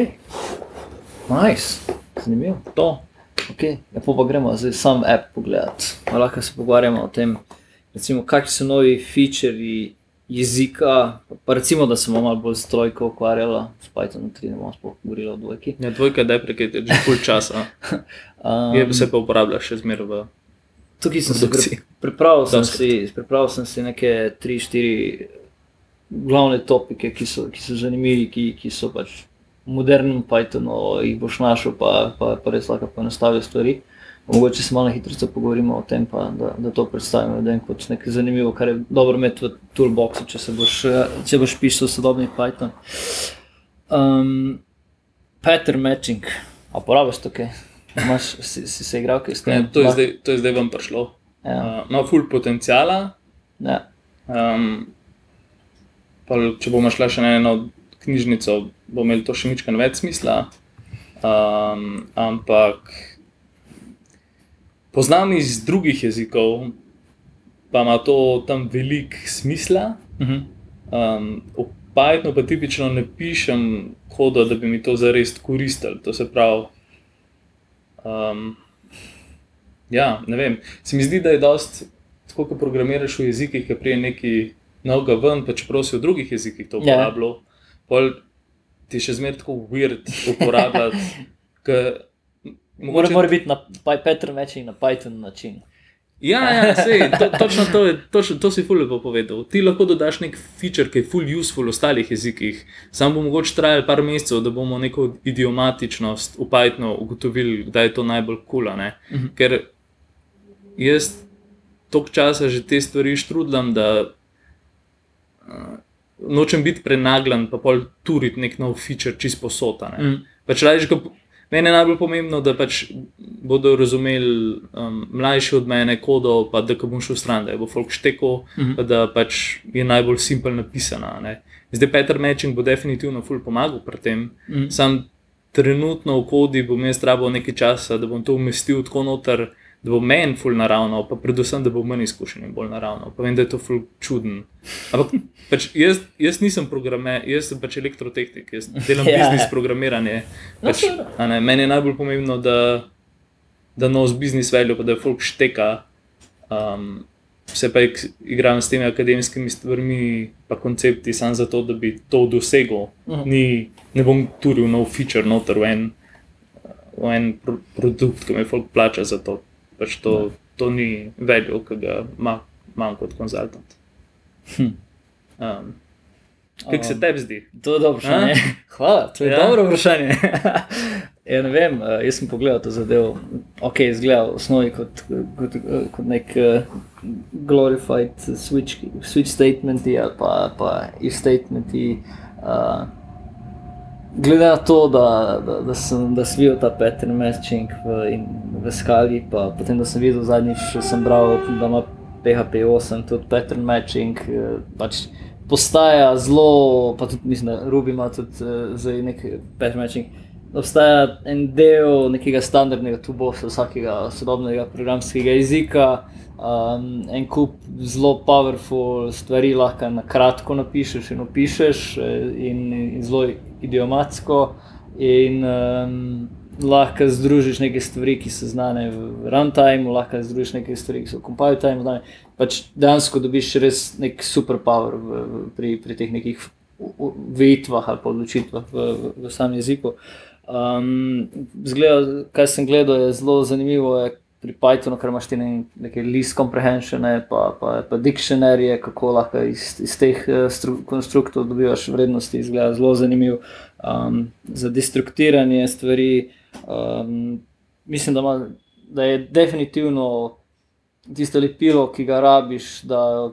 nice, zanimivo. to. Okay. Lepo pa gremo zdaj sam app pogledati. Lahko se pogovarjamo o tem, recimo, kakšni so novi featuri jezika. Pa recimo, da se bomo malo bolj s trojko ukvarjala, s Python 3 ne bomo sploh govorili o dvojki. Ja, dvojka je že pol časa, Um, je, se pa uporablja še zmer v Tukaj sem se produkciji. pri, pripravil, sem si, pripravil sem si neke tri, štiri glavne topike, ki so, ki so zanimivi, ki, ki so pač v modernem Pythonu, jih boš našel, pa, pa, pa res lahko poenostavijo stvari. Mogoče se malo na hitro pogovorimo o tem, pa da, da to predstavimo ljudem kot nekaj zanimivo, kar je dobro imeti v toolboxu, če, se boš, če boš pisal sodobni Python. Um, pattern matching, a porabiš to kaj? Imaš, si, si se igral kaj s tem? Ne, to, je zdaj, to je zdaj vam prišlo. Ja. Uh, ima full potencijala. Ja. Um, pol, če bomo šli še na eno knjižnico, bo imel to še nekaj več smisla. Um, ampak poznam iz drugih jezikov, pa ima to tam velik smisla. Uh -huh. Um, v Pythonu pa tipično ne pišem kodo, da bi mi to zares koristilo. To se pravi, um, ja, ne vem. Se mi zdi, da je dost, tako kot programiraš v jezikih, ki prije neki novega ven, pa čeprav si v drugih jezikih to Ja. uporabljal. Pol ti še zmeraj tako weird uporabljati. mogoče- mora biti na pattern matching na Python način. Ja, ja sej, to, točno to, je, točno, to si fully povedal. Ti lahko dodaš nek feature, ki je full useful v ostalih jezikih. Sam bo mogoče trajal par mesecev, da bomo neko idiomatičnost v Pythonu ugotovili, da je to najbolj kul. Cool, Mhm. Ker jaz toliko časa že te stvari štrudlam, da uh, nočem biti prenaglan, pa pol turiti nek nov feature čist posota. Mm. Pač radiš, ko, meni je najbolj pomembno, da pač bodo razumeli um, mlajši od mene kodo, pa da ko bom šel stran, da bo folk štekel, mm Mhm. -hmm. pa da pač je najbolj simpel napisana. Ne. Zdaj, Peter Matching bo definitivno ful pomagal pri tem. Mm. Sam trenutno v kodi bom jaz rabo nekaj časa, da bom to umestil tako noter. Da bo meni ful naravno, pa predvsem, da bo manj izkušen in bolj naravno. Pa vem, da je to ful čuden. Ampak pač jaz, jaz nisem programer, jaz sem pač elektrotehnik, jaz delam Ja. biznis programiranje. No, Pač, a ne, meni je najbolj pomembno, da, da nos biznis veljo, pa da je folk šteka. Um, se pa igram s temi akademskimi stvarmi, pa koncepti, samo zato, da bi to dosegel. Mhm. Ni, ne bom turil nov feature noter v en, v en pro, produkt, ki me folk plača za to. Pač to, to ni veljo, ki ga ima- imam kot konzultant. Hm. Um, Kaj se Um, tebi zdi? To je dobro vprašanje. A? Hvala, to je Ja. ja. dobro vprašanje. ja, ne vem, eh, jaz sem pogledal to zadevo. Ok, izgleda v osnovi kot, kot, eh, kot nek uh, glorified switch, switch statementi ali pa, pa if statementi. Uh, glede na to, da, da, da sem da videl ta pattern matching v, v skali, pa potem da sem videl zadnjič, sem bral, da ima PHP 8 tudi matching. eh, Pač postaja zelo, pa tudi mislim, da Ruby ima tudi uh, zdaj nek pattern matching. Obstaja en del nekega standardnega tubosa vsakega sodobnega programskega jezika, um, en kup zelo powerful stvari lahko na kratko napišeš in opišeš, eh, in, in zelo idiomatsko, in um, lahko združiš neke stvari, ki so znane v runtime, lahko združiš neke stvari, ki so v compile time znane. Pač dejansko dobiš res nek superpower v, v, pri, pri teh nekih vejitvah ali pa odločitvah v, v, v samem jeziku. Um, zgleda, kaj sem gledal, je zelo zanimivo. Je pri Pythonu, ker imaš ti ne- neke list comprehensione, pa, pa, pa dictionaryje, kako lahko iz, iz teh eh, stru, konstruktov dobivaš vrednosti, izgleda zelo zanimivo. Um, za destruktiranje stvari, um, mislim, da, ima, da je definitivno tisto lepilo, ki ga rabiš, da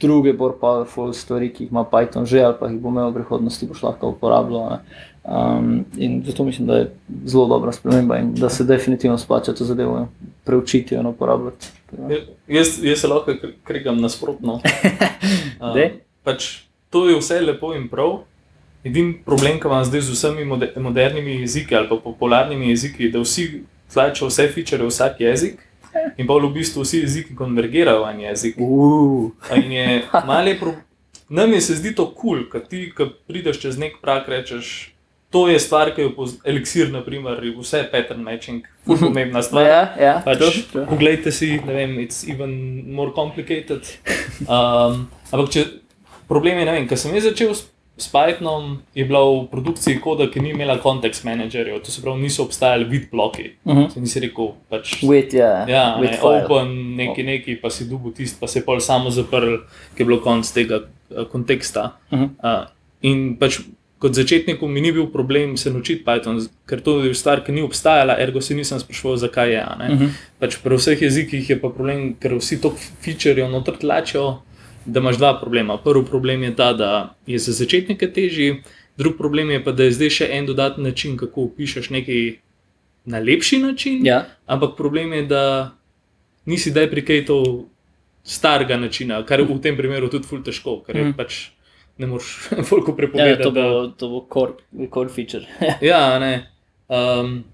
druge bolj powerful stvari, ki jih ima Python že ali pa jih bo imel v prihodnosti, boš lahko uporabljal. ne. Um, in zato mislim, da je zelo dobra sprememba in da se definitivno splača to zadevo preučiti in uporabljati. Ja, Jaz, jaz se lahko kr- kregam nasprotno. Um, pač, to je vse lepo in prav. Edini problem, ki imam zdaj z vsemi mode, modernimi jeziki ali pa popularnimi jeziki, je, da vsi tlačijo vse feature vsak jezik. In pa v bistvu vsi jeziki konvergirajo v en jezik. Uh, In je malo pro... Nam je se zdi to kul, cool, ker ti, ko prideš čez nek prak, rečeš, to je stvar, ki jo poz... eliksir, naprimer, vse pattern matching, ful pomembna stvar. ja, ja, Pač, true, true. poglejte si, ne vem, it's even more complicated. Um, ampak če, problem je, ne vem, ker sem jaz začel s, s Pythonom, je bila v produkciji koda, ki ni imela kontekst menedžerjev, to se pravi, niso obstajali vid bloki. Uh -huh. Se nisi rekel, pač. With, yeah, Ja, with ne, file. open neki, neki, pa si dubu tisti, pa se je pol samo zaprl, ki je bilo konc tega eh, konteksta. Mhm. Uh, in pač kot začetniku mi ni bil problem se naučiti Python, ker to je stvar, ki ni obstajala, ergo se nisem spraševal, zakaj je. ne. Mhm. Pač pri vseh jezikih je pa problem, ker vsi to featurejo noter tlačijo, da imaš dva problema. Prvi problem je ta, da je za začetnike težji, drugi problem je pa, da je zdaj še en dodatni način, kako opišeš nekaj na lepši način. Ja, Ampak problem je, da nisi daj prikajal starega načina, kar je v tem primeru tudi ful težko, ker je Mhm. pač ne moreš veliko ja, prepovedati. to da- bo, to bo core, core feature. Ja, ne. Um,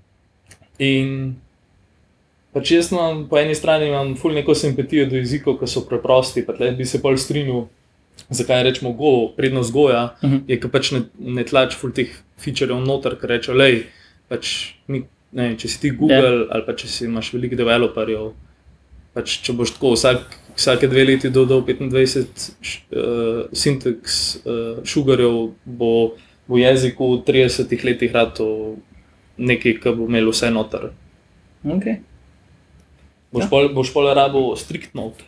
in pač jaz imam po eni strani imam ful neko simpatijo do jezikov, ki so preprosti, pa tle bi se bolj strinjal, zakaj rečemo go, prednost goja, Mhm. je, ker pač ne, ne tlač ful teh featurejev noter, ker rečejo, lej, pač mi, ne, če si ti Google ali pa če si imaš veliko developerjev, pač če boš tako vsak, vsake dve leti dodal 25 š- uh, sintaks uh, šugarjev, bo v jeziku v 30 letih rado nekaj, ki bo imel vse noter. Okay. Boš, ja. pol, boš pol rabo strict note.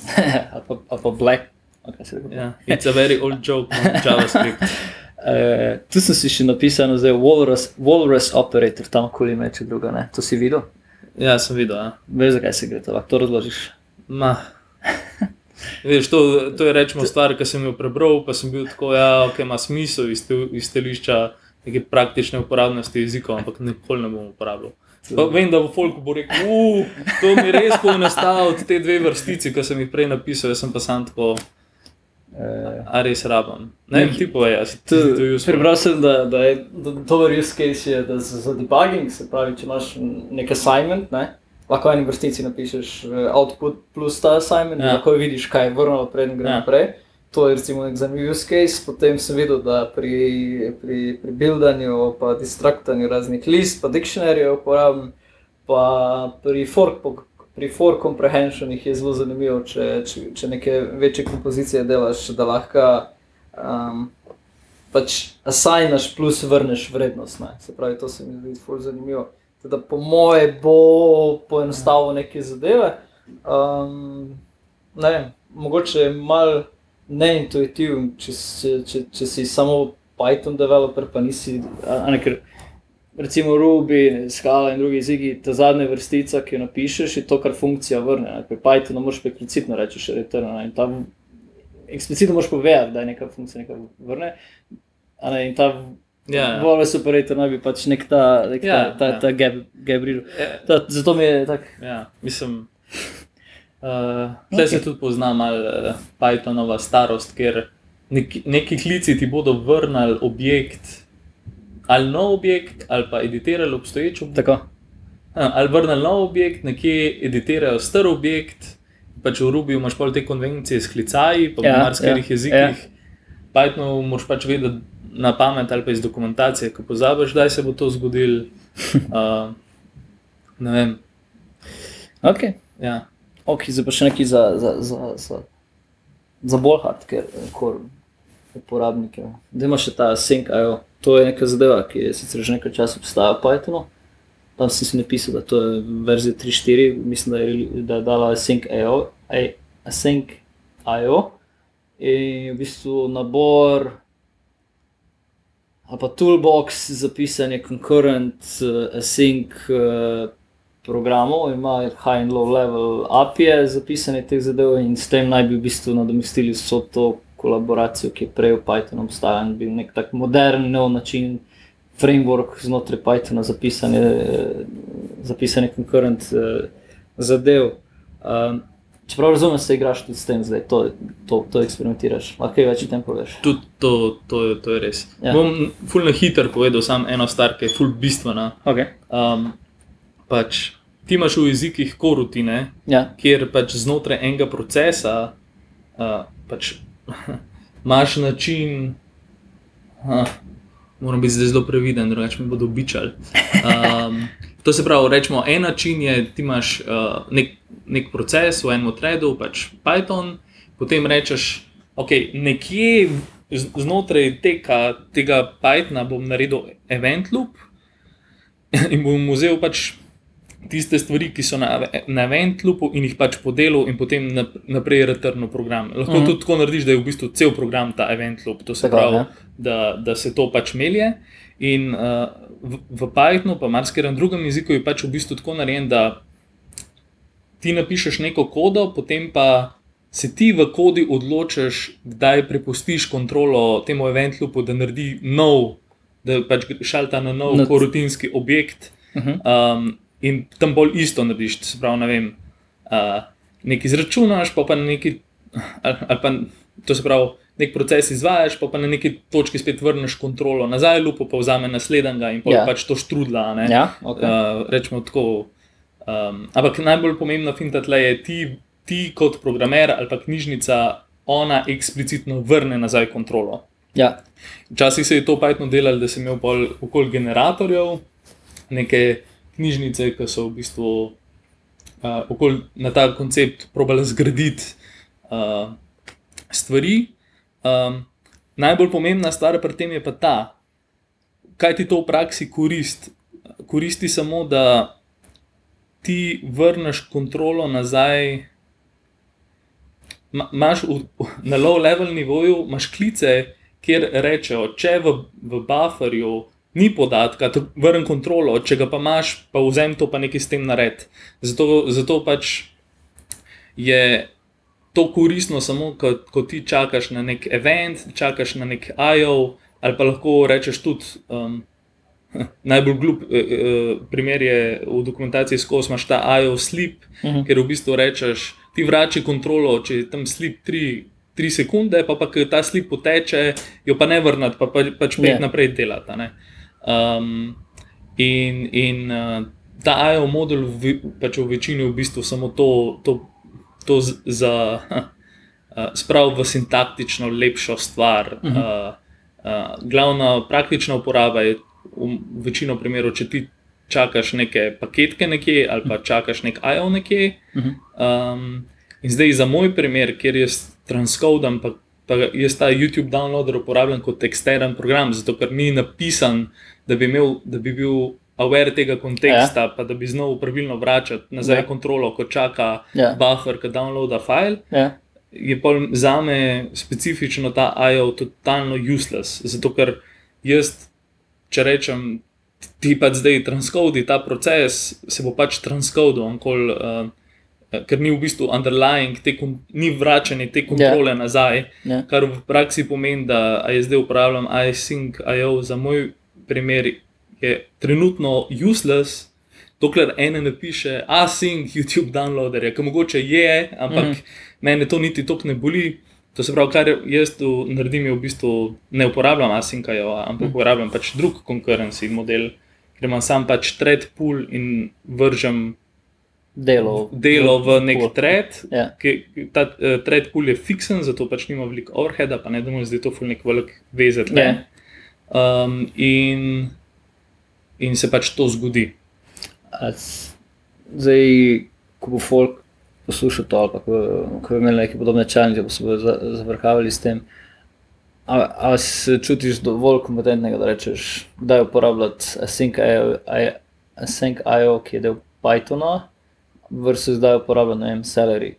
ali, pa, ali pa black. Okay, yeah, it's a very old joke on JavaScript. uh, tu sem si še napisal, da je Walrus, Walrus operator tam, koli meče druga. Ne? To si videl? Ja, sem videl. Ja. Veš, zakaj se gre to, lahko to razložiš. Ma. Veš, to, to je rečemo stvar, ki sem jo prebral, pa sem bil tako, ja, ima smisel iz, iz stališča neke praktične uporabnosti jezikov, ampak nikoli ne bom uporabljal. Pa vem, da bo folk bo rekel, to mi res poenostavlja od te dve vrstici, ki sem jih prej napisal, jaz sem pa sam tako. Uh, a res rabim. Ne, ne, ti povej, ti to use. Prebral sem, da, da je dober use case je, da za, za debugging, se pravi, če imaš nek assignment, ne, lahko v eni vrstici napišeš uh, output plus ta assignment, ja. lahko vidiš, kaj je vrnilo preden gre ja. naprej. To je recimo nek zanimiv use case. Potem sem videl, da pri, pri, pri buildanju, pa distraktanju raznih list, pa dictionaryjev uporabljam, pa pri fork pri for comprehensionih je zelo zanimivo, če, če, če neke večje kompozicije delaš, da lahko um, pač assignaš plus vrneš vrednost. Ne. Se pravi, to se mi zdi zelo zanimivo. Teda po moje bo poenostavilo neke zadeve. Um, ne vem, mogoče je mal neintuitiven, če, če, če, če si samo Python developer, pa nisi. A, a ne, ker, recimo Ruby, Scala in drugi jeziki, ta zadnja vrstica, ki jo napišeš, je to, kar funkcija vrne. Pri Pythonu moraš eksplicitno reči, return. Tam eksplicitno moraš povedati, da je neka funkcija nekaj vrne. Ne, in ta ja, ja. voles operator naj bi pač nek ta, nek ja, ta, ta, ja. ta gab, gabriel. Ja. Zato mi je tako. Ja, mislim. Uh, Zdaj okay. se tudi pozna malo uh, Pythonova starost, ker neki, neki klici ti bodo vrnili objekt, ali nov objekt, ali pa editirali obstoječ objekt. Tako. Ali vrnili nov objekt, nekje editirajo star objekt, pač v Rubi imaš pol te konvencije s klicaji, pa v ja, marsikih ja, jezikih. Ja. Python moraš pač vedeti na pamet ali pa iz dokumentacije, ko pozabiš, da se bo to zgodilo. Uh, ne vem. Ok. Ja. Ok, zdaj pa še nekaj za, za, za, za, za bolj hardcore uporabnike. Da imaš še ta sync, ajo. To je neka zadeva, ki je sicer že nekaj časa obstajala v Pythonu. Tam sem si napisal, da to je verzija 3.4, mislim, da je, da je dala Async.io. Async.io in v bistvu nabor ali pa toolbox za pisanje concurrent uh, async uh, programov, ima high and low level API za pisanje teh zadev in s tem naj bi v bistvu nadomestili vso to kolaboracijo, ki je prej v Pythonu obstajala in bil nek tak modern, nov način, framework znotraj Pythona za pisanje, za pisanje konkurent uh, zadev. Um, čeprav razumem, se igraš tudi s tem, zdaj to, to, to eksperimentiraš, lahko kaj več o tem poveš. Tudi to, to, to je res. Ja. Bom fulno hiter povedal samo eno stvar, ki je fulno bistvena. Okay. Um, pač, ti imaš v jezikih korutine, ja. kjer pač znotraj enega procesa uh, pač imaš način, ha, moram biti zdaj zelo previden, drugače me bodo običali. Um, to se pravi, rečemo, en način je, da imaš uh, nek, nek proces v enem threadu, pač Python, potem rečeš, ok, nekje znotraj tega, tega Pythona bom naredil event loop in bom vzel pač tiste stvari, ki so na, na event loopu in jih pač podelil, in potem naprej retrno program. Lahko mhm. -huh. tudi tako narediš, da je v bistvu cel program ta event loop, to se Tako, pravi, ja. da, da se to pač melje. In uh, v, v Pythonu, pa marsikaterem drugem jeziku, je pač v bistvu tako narejen, da ti napišeš neko kodo, potem pa se ti v kodi odločiš, kdaj prepustiš kontrolo temu event loopu, da naredi nov, da pač šalta na nov, no. rutinski objekt. Uh -huh. um, in tam bolj isto narediš. Se pravi, ne vem, uh, nekaj izračunaš, pa, pa nekaj, ali, ali pa to se pravi, nek proces izvajaš, pa, pa na neki točki spet vrneš kontrolo nazaj, lupo pa vzame naslednjega in ja. pač to štrudla. Ja, okay. uh, rečemo tako. Um, ampak najbolj pomembna finta tle je, ti, ti kot programer ali pa knjižnica, ona eksplicitno vrne nazaj kontrolo. Ja. Včasih se je to Python delalo, da si imel okoli generatorjev, nekaj knjižnice, ki so v bistvu uh, na ta koncept probali zgraditi uh, stvari. Um, najbolj pomembna stvar pri tem je pa ta, kaj ti to v praksi koristi. Koristi samo, da ti vrneš kontrolo nazaj. Imáš na low level nivoju, imaš klice, kjer rečejo, če v, v bufferju ni podatka, vrni kontrolo, če ga pa imaš, pa vzem to, pa nekaj s tem nared. Zato, zato pač je to koristno samo, ko, ko ti čakaš na nek event, čakaš na nek IO, ali pa lahko rečeš tudi. Um, Najbolj glup eh, eh, primer je v dokumentaciji skozi imaš ta IO slip, uh -huh. ker v bistvu rečeš, ti vrači kontrolo, če je tam slip 3, 3 sekunde, pa pa ta slip poteče, jo pa ne vrnati, pa, pa pač pet yeah. naprej delati. Um, in in uh, ta IO model v, pač v večini v bistvu samo to, to, to za, uh, sprav v sintaktično lepšo stvar. Uh -huh. uh, uh, glavna praktična uporaba je v večino primerov, če ti čakaš neke paketke nekje ali pa čakaš nek IO nekje. Um, in zdaj za moj primer, kjer jaz transkodam, pa, pa jaz ta YouTube downloader uporabljam kot ekstern program, zato ker ni napisan, da bi, imel, da bi bil. Aware tega konteksta, ja. pa da bi znal pravilno vračati nazaj ja. kontrolo, ko čaka ja. buffer, ki downloada file, ja. je pa za me specifično ta IO totalno useless. Zato ker jaz če rečem, ti pa zdaj transkodi ta proces, se bo pač transkodil, uh, ker ni v bistvu underlying, te, ni vračanje te kontrole yeah. Nazaj, yeah. Kar v praksi pomeni, da je zdaj uporabljam iSync, IO za moj primer, je trenutno useless. Dokler ene ne piše, async, YouTube downloader, ki mogoče je, ampak mm -hmm. mene to niti tok ne boli. To se pravi, kar jaz tu naredim, je v bistvu ne uporabljam Asinkajo, ampak mm. uporabljam pač drug konkurenci model, ker imam sam pač thread pool in vržem delo, delo v nek thread. Yeah. Ja. Ta uh, thread pool je fiksen, zato pač nima veliko overheada, pa ne da mu zdi to ful nek velik vezet. Yeah. Ja. Um, in, in se pač to zgodi. Zdaj, ko bo folk poslušal to, ali pa ko bi imeli neke podobne članice, pa se bodo zavrhavali s tem. Ali se čutiš dovolj kompetentnega, da rečeš, da je uporabljati Async.io, ki je del Pythona, versus da je uporabljati Celery.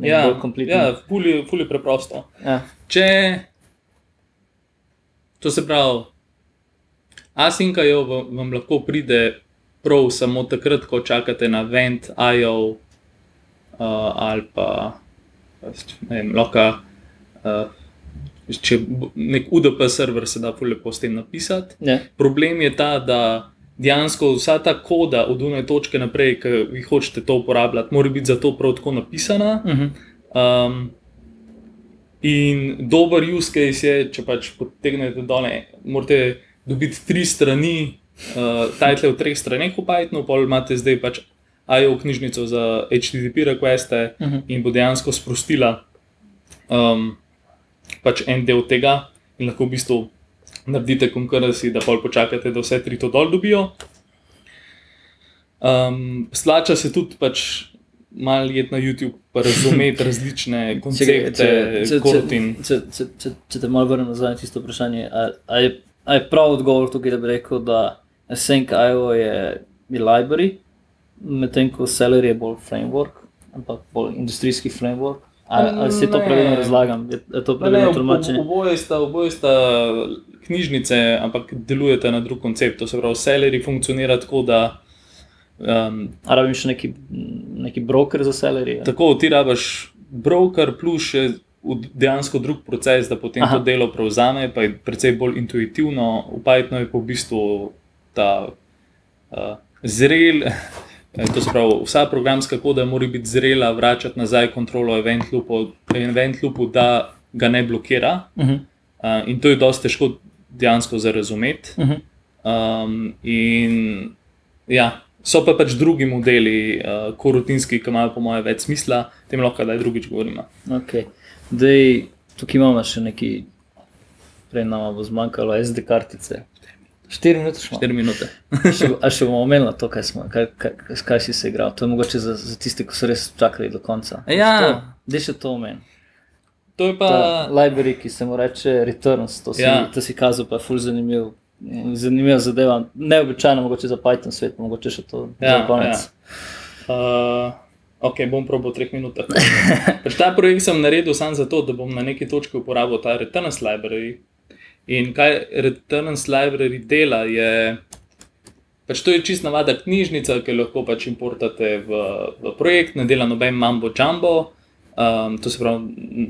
Ja, ja fully, fully preprosto. Ja. Če to se pravi, Async.io vam lahko pride prav samo takrat, ko čakate na vent, IO uh, ali pa ne vem, loka. Uh, če nek UDP server se da lepo s tem napisati. Ne. Problem je ta, da dejansko vsa ta koda od ene točke naprej, ki vi hočete to uporabljati, mora biti za to prav tako napisana. Uh -huh. um, in dober use case je, če pač potegnete dol, morate dobiti tri strani uh, title v treh straneh v Pythonu, pa imate zdaj pač IO knjižnico za HTTP requeste uh mhm. -huh. in bo dejansko sprostila um, pač en del tega in lahko v bistvu naredite konkurenci, da pol počakate, da vse tri to dol dobijo. Um, slača se tudi pač. Mal je na YouTube, pa razumeti različne koncepte, če, če, če te malo vrnem nazaj na tisto vprašanje. Ali je, je prav odgovor tukaj, da bi rekel, da Async.io je, je library, medtem ko Celery je bolj framework, ampak bolj industrijski framework. Ali, ali se to pravilno razlagam? Je, je to pravilno tolmačenje? Oboje sta, oboj sta knjižnice, ampak delujete na drug koncept. To se pravi, Celery funkcionira tako, da. Um, Ali rabiš neki, neki broker za Celery? Ja? Tako, ti rabiš broker plus še dejansko drug proces, da potem Aha. to delo prevzame, pa je precej bolj intuitivno. Pythonu je pa v bistvu ta uh, zrel. To se pravi, vsa programska koda mora biti zrela, vračati nazaj kontrolo event loopu, event loopu da ga ne blokira. Uh -huh. uh, in to je dosti težko dejansko za razumeti. Uh -huh. um, in ja, so pa pač drugi modeli, uh, korutinski, ki imajo po mojem več smisla, tem lahko da drugič govorimo. Okay. Dej, tukaj imamo še nekaj, prej nam bo zmanjkalo SD kartice. 4 minute smo. 4 minute. A še bomo omenili to, kaj, smo, kaj, kaj, kaj si se igral. To je mogoče za, za tiste, ki so res čakali do konca. Ja, da še to omenim. To je pa. Ta library, ki se mu reče Returns, to si, Ja. to si kazal, pa je ful zanimiv. Zanimiva zadeva, neobičajno, mogoče za Python svet, mogoče še to Ja, za konec. Uh, ok, bom probo v treh minutah. pač ta projekt sem naredil samo zato, da bom na neki točki uporabil ta Returns library. In kaj Returns library dela, je. Pač to je čist navada knjižnica, ki jo lahko pač importate v, v projekt, ne dela noben mambo jumbo, um, to se pravi,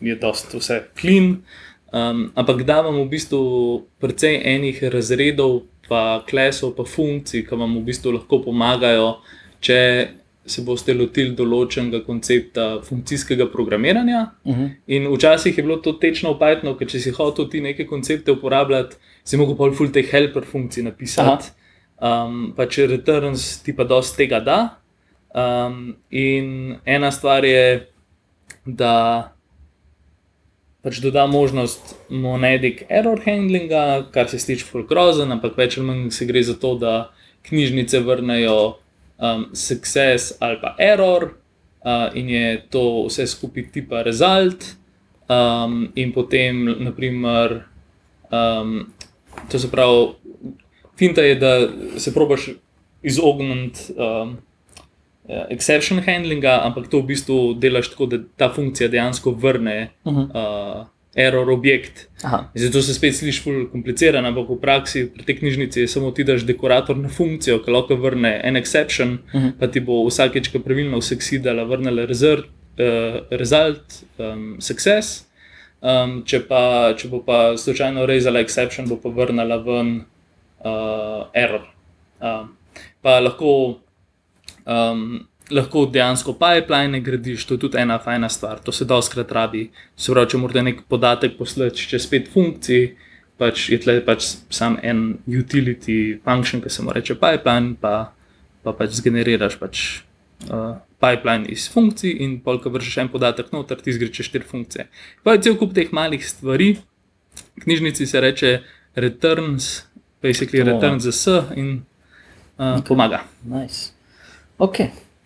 je dost vse clean. Um, ampak da vam v bistvu precej enih razredov, pa klesov, pa funkcij, ki vam v bistvu lahko pomagajo, če se boste lotili določenega koncepta funkcijskega programiranja. Uh -huh. In včasih je bilo to tečno Pythonu, ker če si hotel ti neke koncepte uporabljati, si mogel pa full teh helper funkcij napisati. Um, pa če returns ti pa dosti tega da. Um, in ena stvar je, da pač doda možnost monadic error handlinga, kar se sliši full grozen, ampak več ali manj se gre za to, da knjižnice vrnejo um, success ali pa error, uh, in je to vse skupaj tipa result, um, in potem, naprimer, um, to se pravi, finta je, da se probaš izogniti um, eh, exception handlinga, ampak to v bistvu delaš tako, da ta funkcija dejansko vrne Uh -huh. uh, error objekt. Aha. Zato se spet sliši ful komplicirano, ampak v praksi pri tej knjižnici je samo ti daš dekorator na funkcijo, ki lahko vrne en exception, uh Mhm. -huh. pa ti bo vsakeč, ko pravilno vse dala, vrnila result, uh, result um, success. Um, če, pa, če bo pa slučajno rezala exception, bo pa vrnila ven uh, error. Um, pa lahko um, lahko dejansko pipeline gradiš, to je tudi ena fajna stvar, to se doskrat rabi. Se pravi, če morate nek podatek poslati čez pet funkcij, pač je tle pač sam en utility function, ki se mu reče pipeline, pa, pa pač zgeneriraš pač. Uh, pipeline iz funkcij, in polk vržeš en podatek noter, ti zgreče štiri funkcije. Pa je cel kup teh malih stvari, knjižnici se reče returns, basically returns za s in uh, pomaga. Nice. Ok,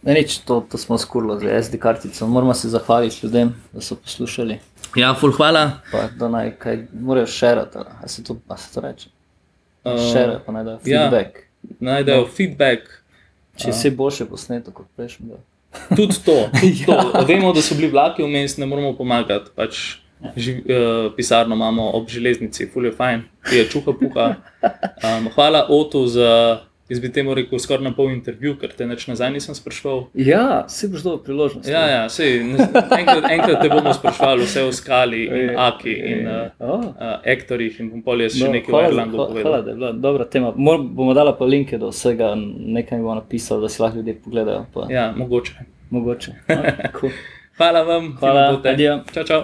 ne, nič, to, to smo skurili z SD kartico. Moramo se zahvaliti ljudem, da so poslušali. Ja, ful, hvala. Pa da naj kaj morajo šerati, a se to, se to reče. Uh, Šerati, pa naj dajo ja. feedback. Najdejo no. feedback, Če je vse boljše posneto kot prejšnjega. tudi to. tudi Ja. to. Vemo, da so bili vlaki vmes, ne moramo pomagati. Pač Ži, uh, pisarno imamo ob železnici, fulje fajn, ki je čuha puha. Um, hvala Otu za, jaz bi temu rekel, skoraj na pol intervju, ker te neč nazaj nisem sprašval. Ja, si boš dobil priložnost. Ja, ja, sej, enkrat, enkrat te bomo sprašvali vse o skali in aki in uh, Oh. uh, ektorjih in pol jaz še No, nekaj o hvala, Erlangu hvala, hvala, povedal. da je bila dobra tema. Mor, bomo dala pa linke do vsega, nekaj mi bo napisal, da si lahko ljudje pogledajo. Pa, Ja, mogoče. Mogoče. Okay, cool. Hvala vam, Hvala. Čau, čau.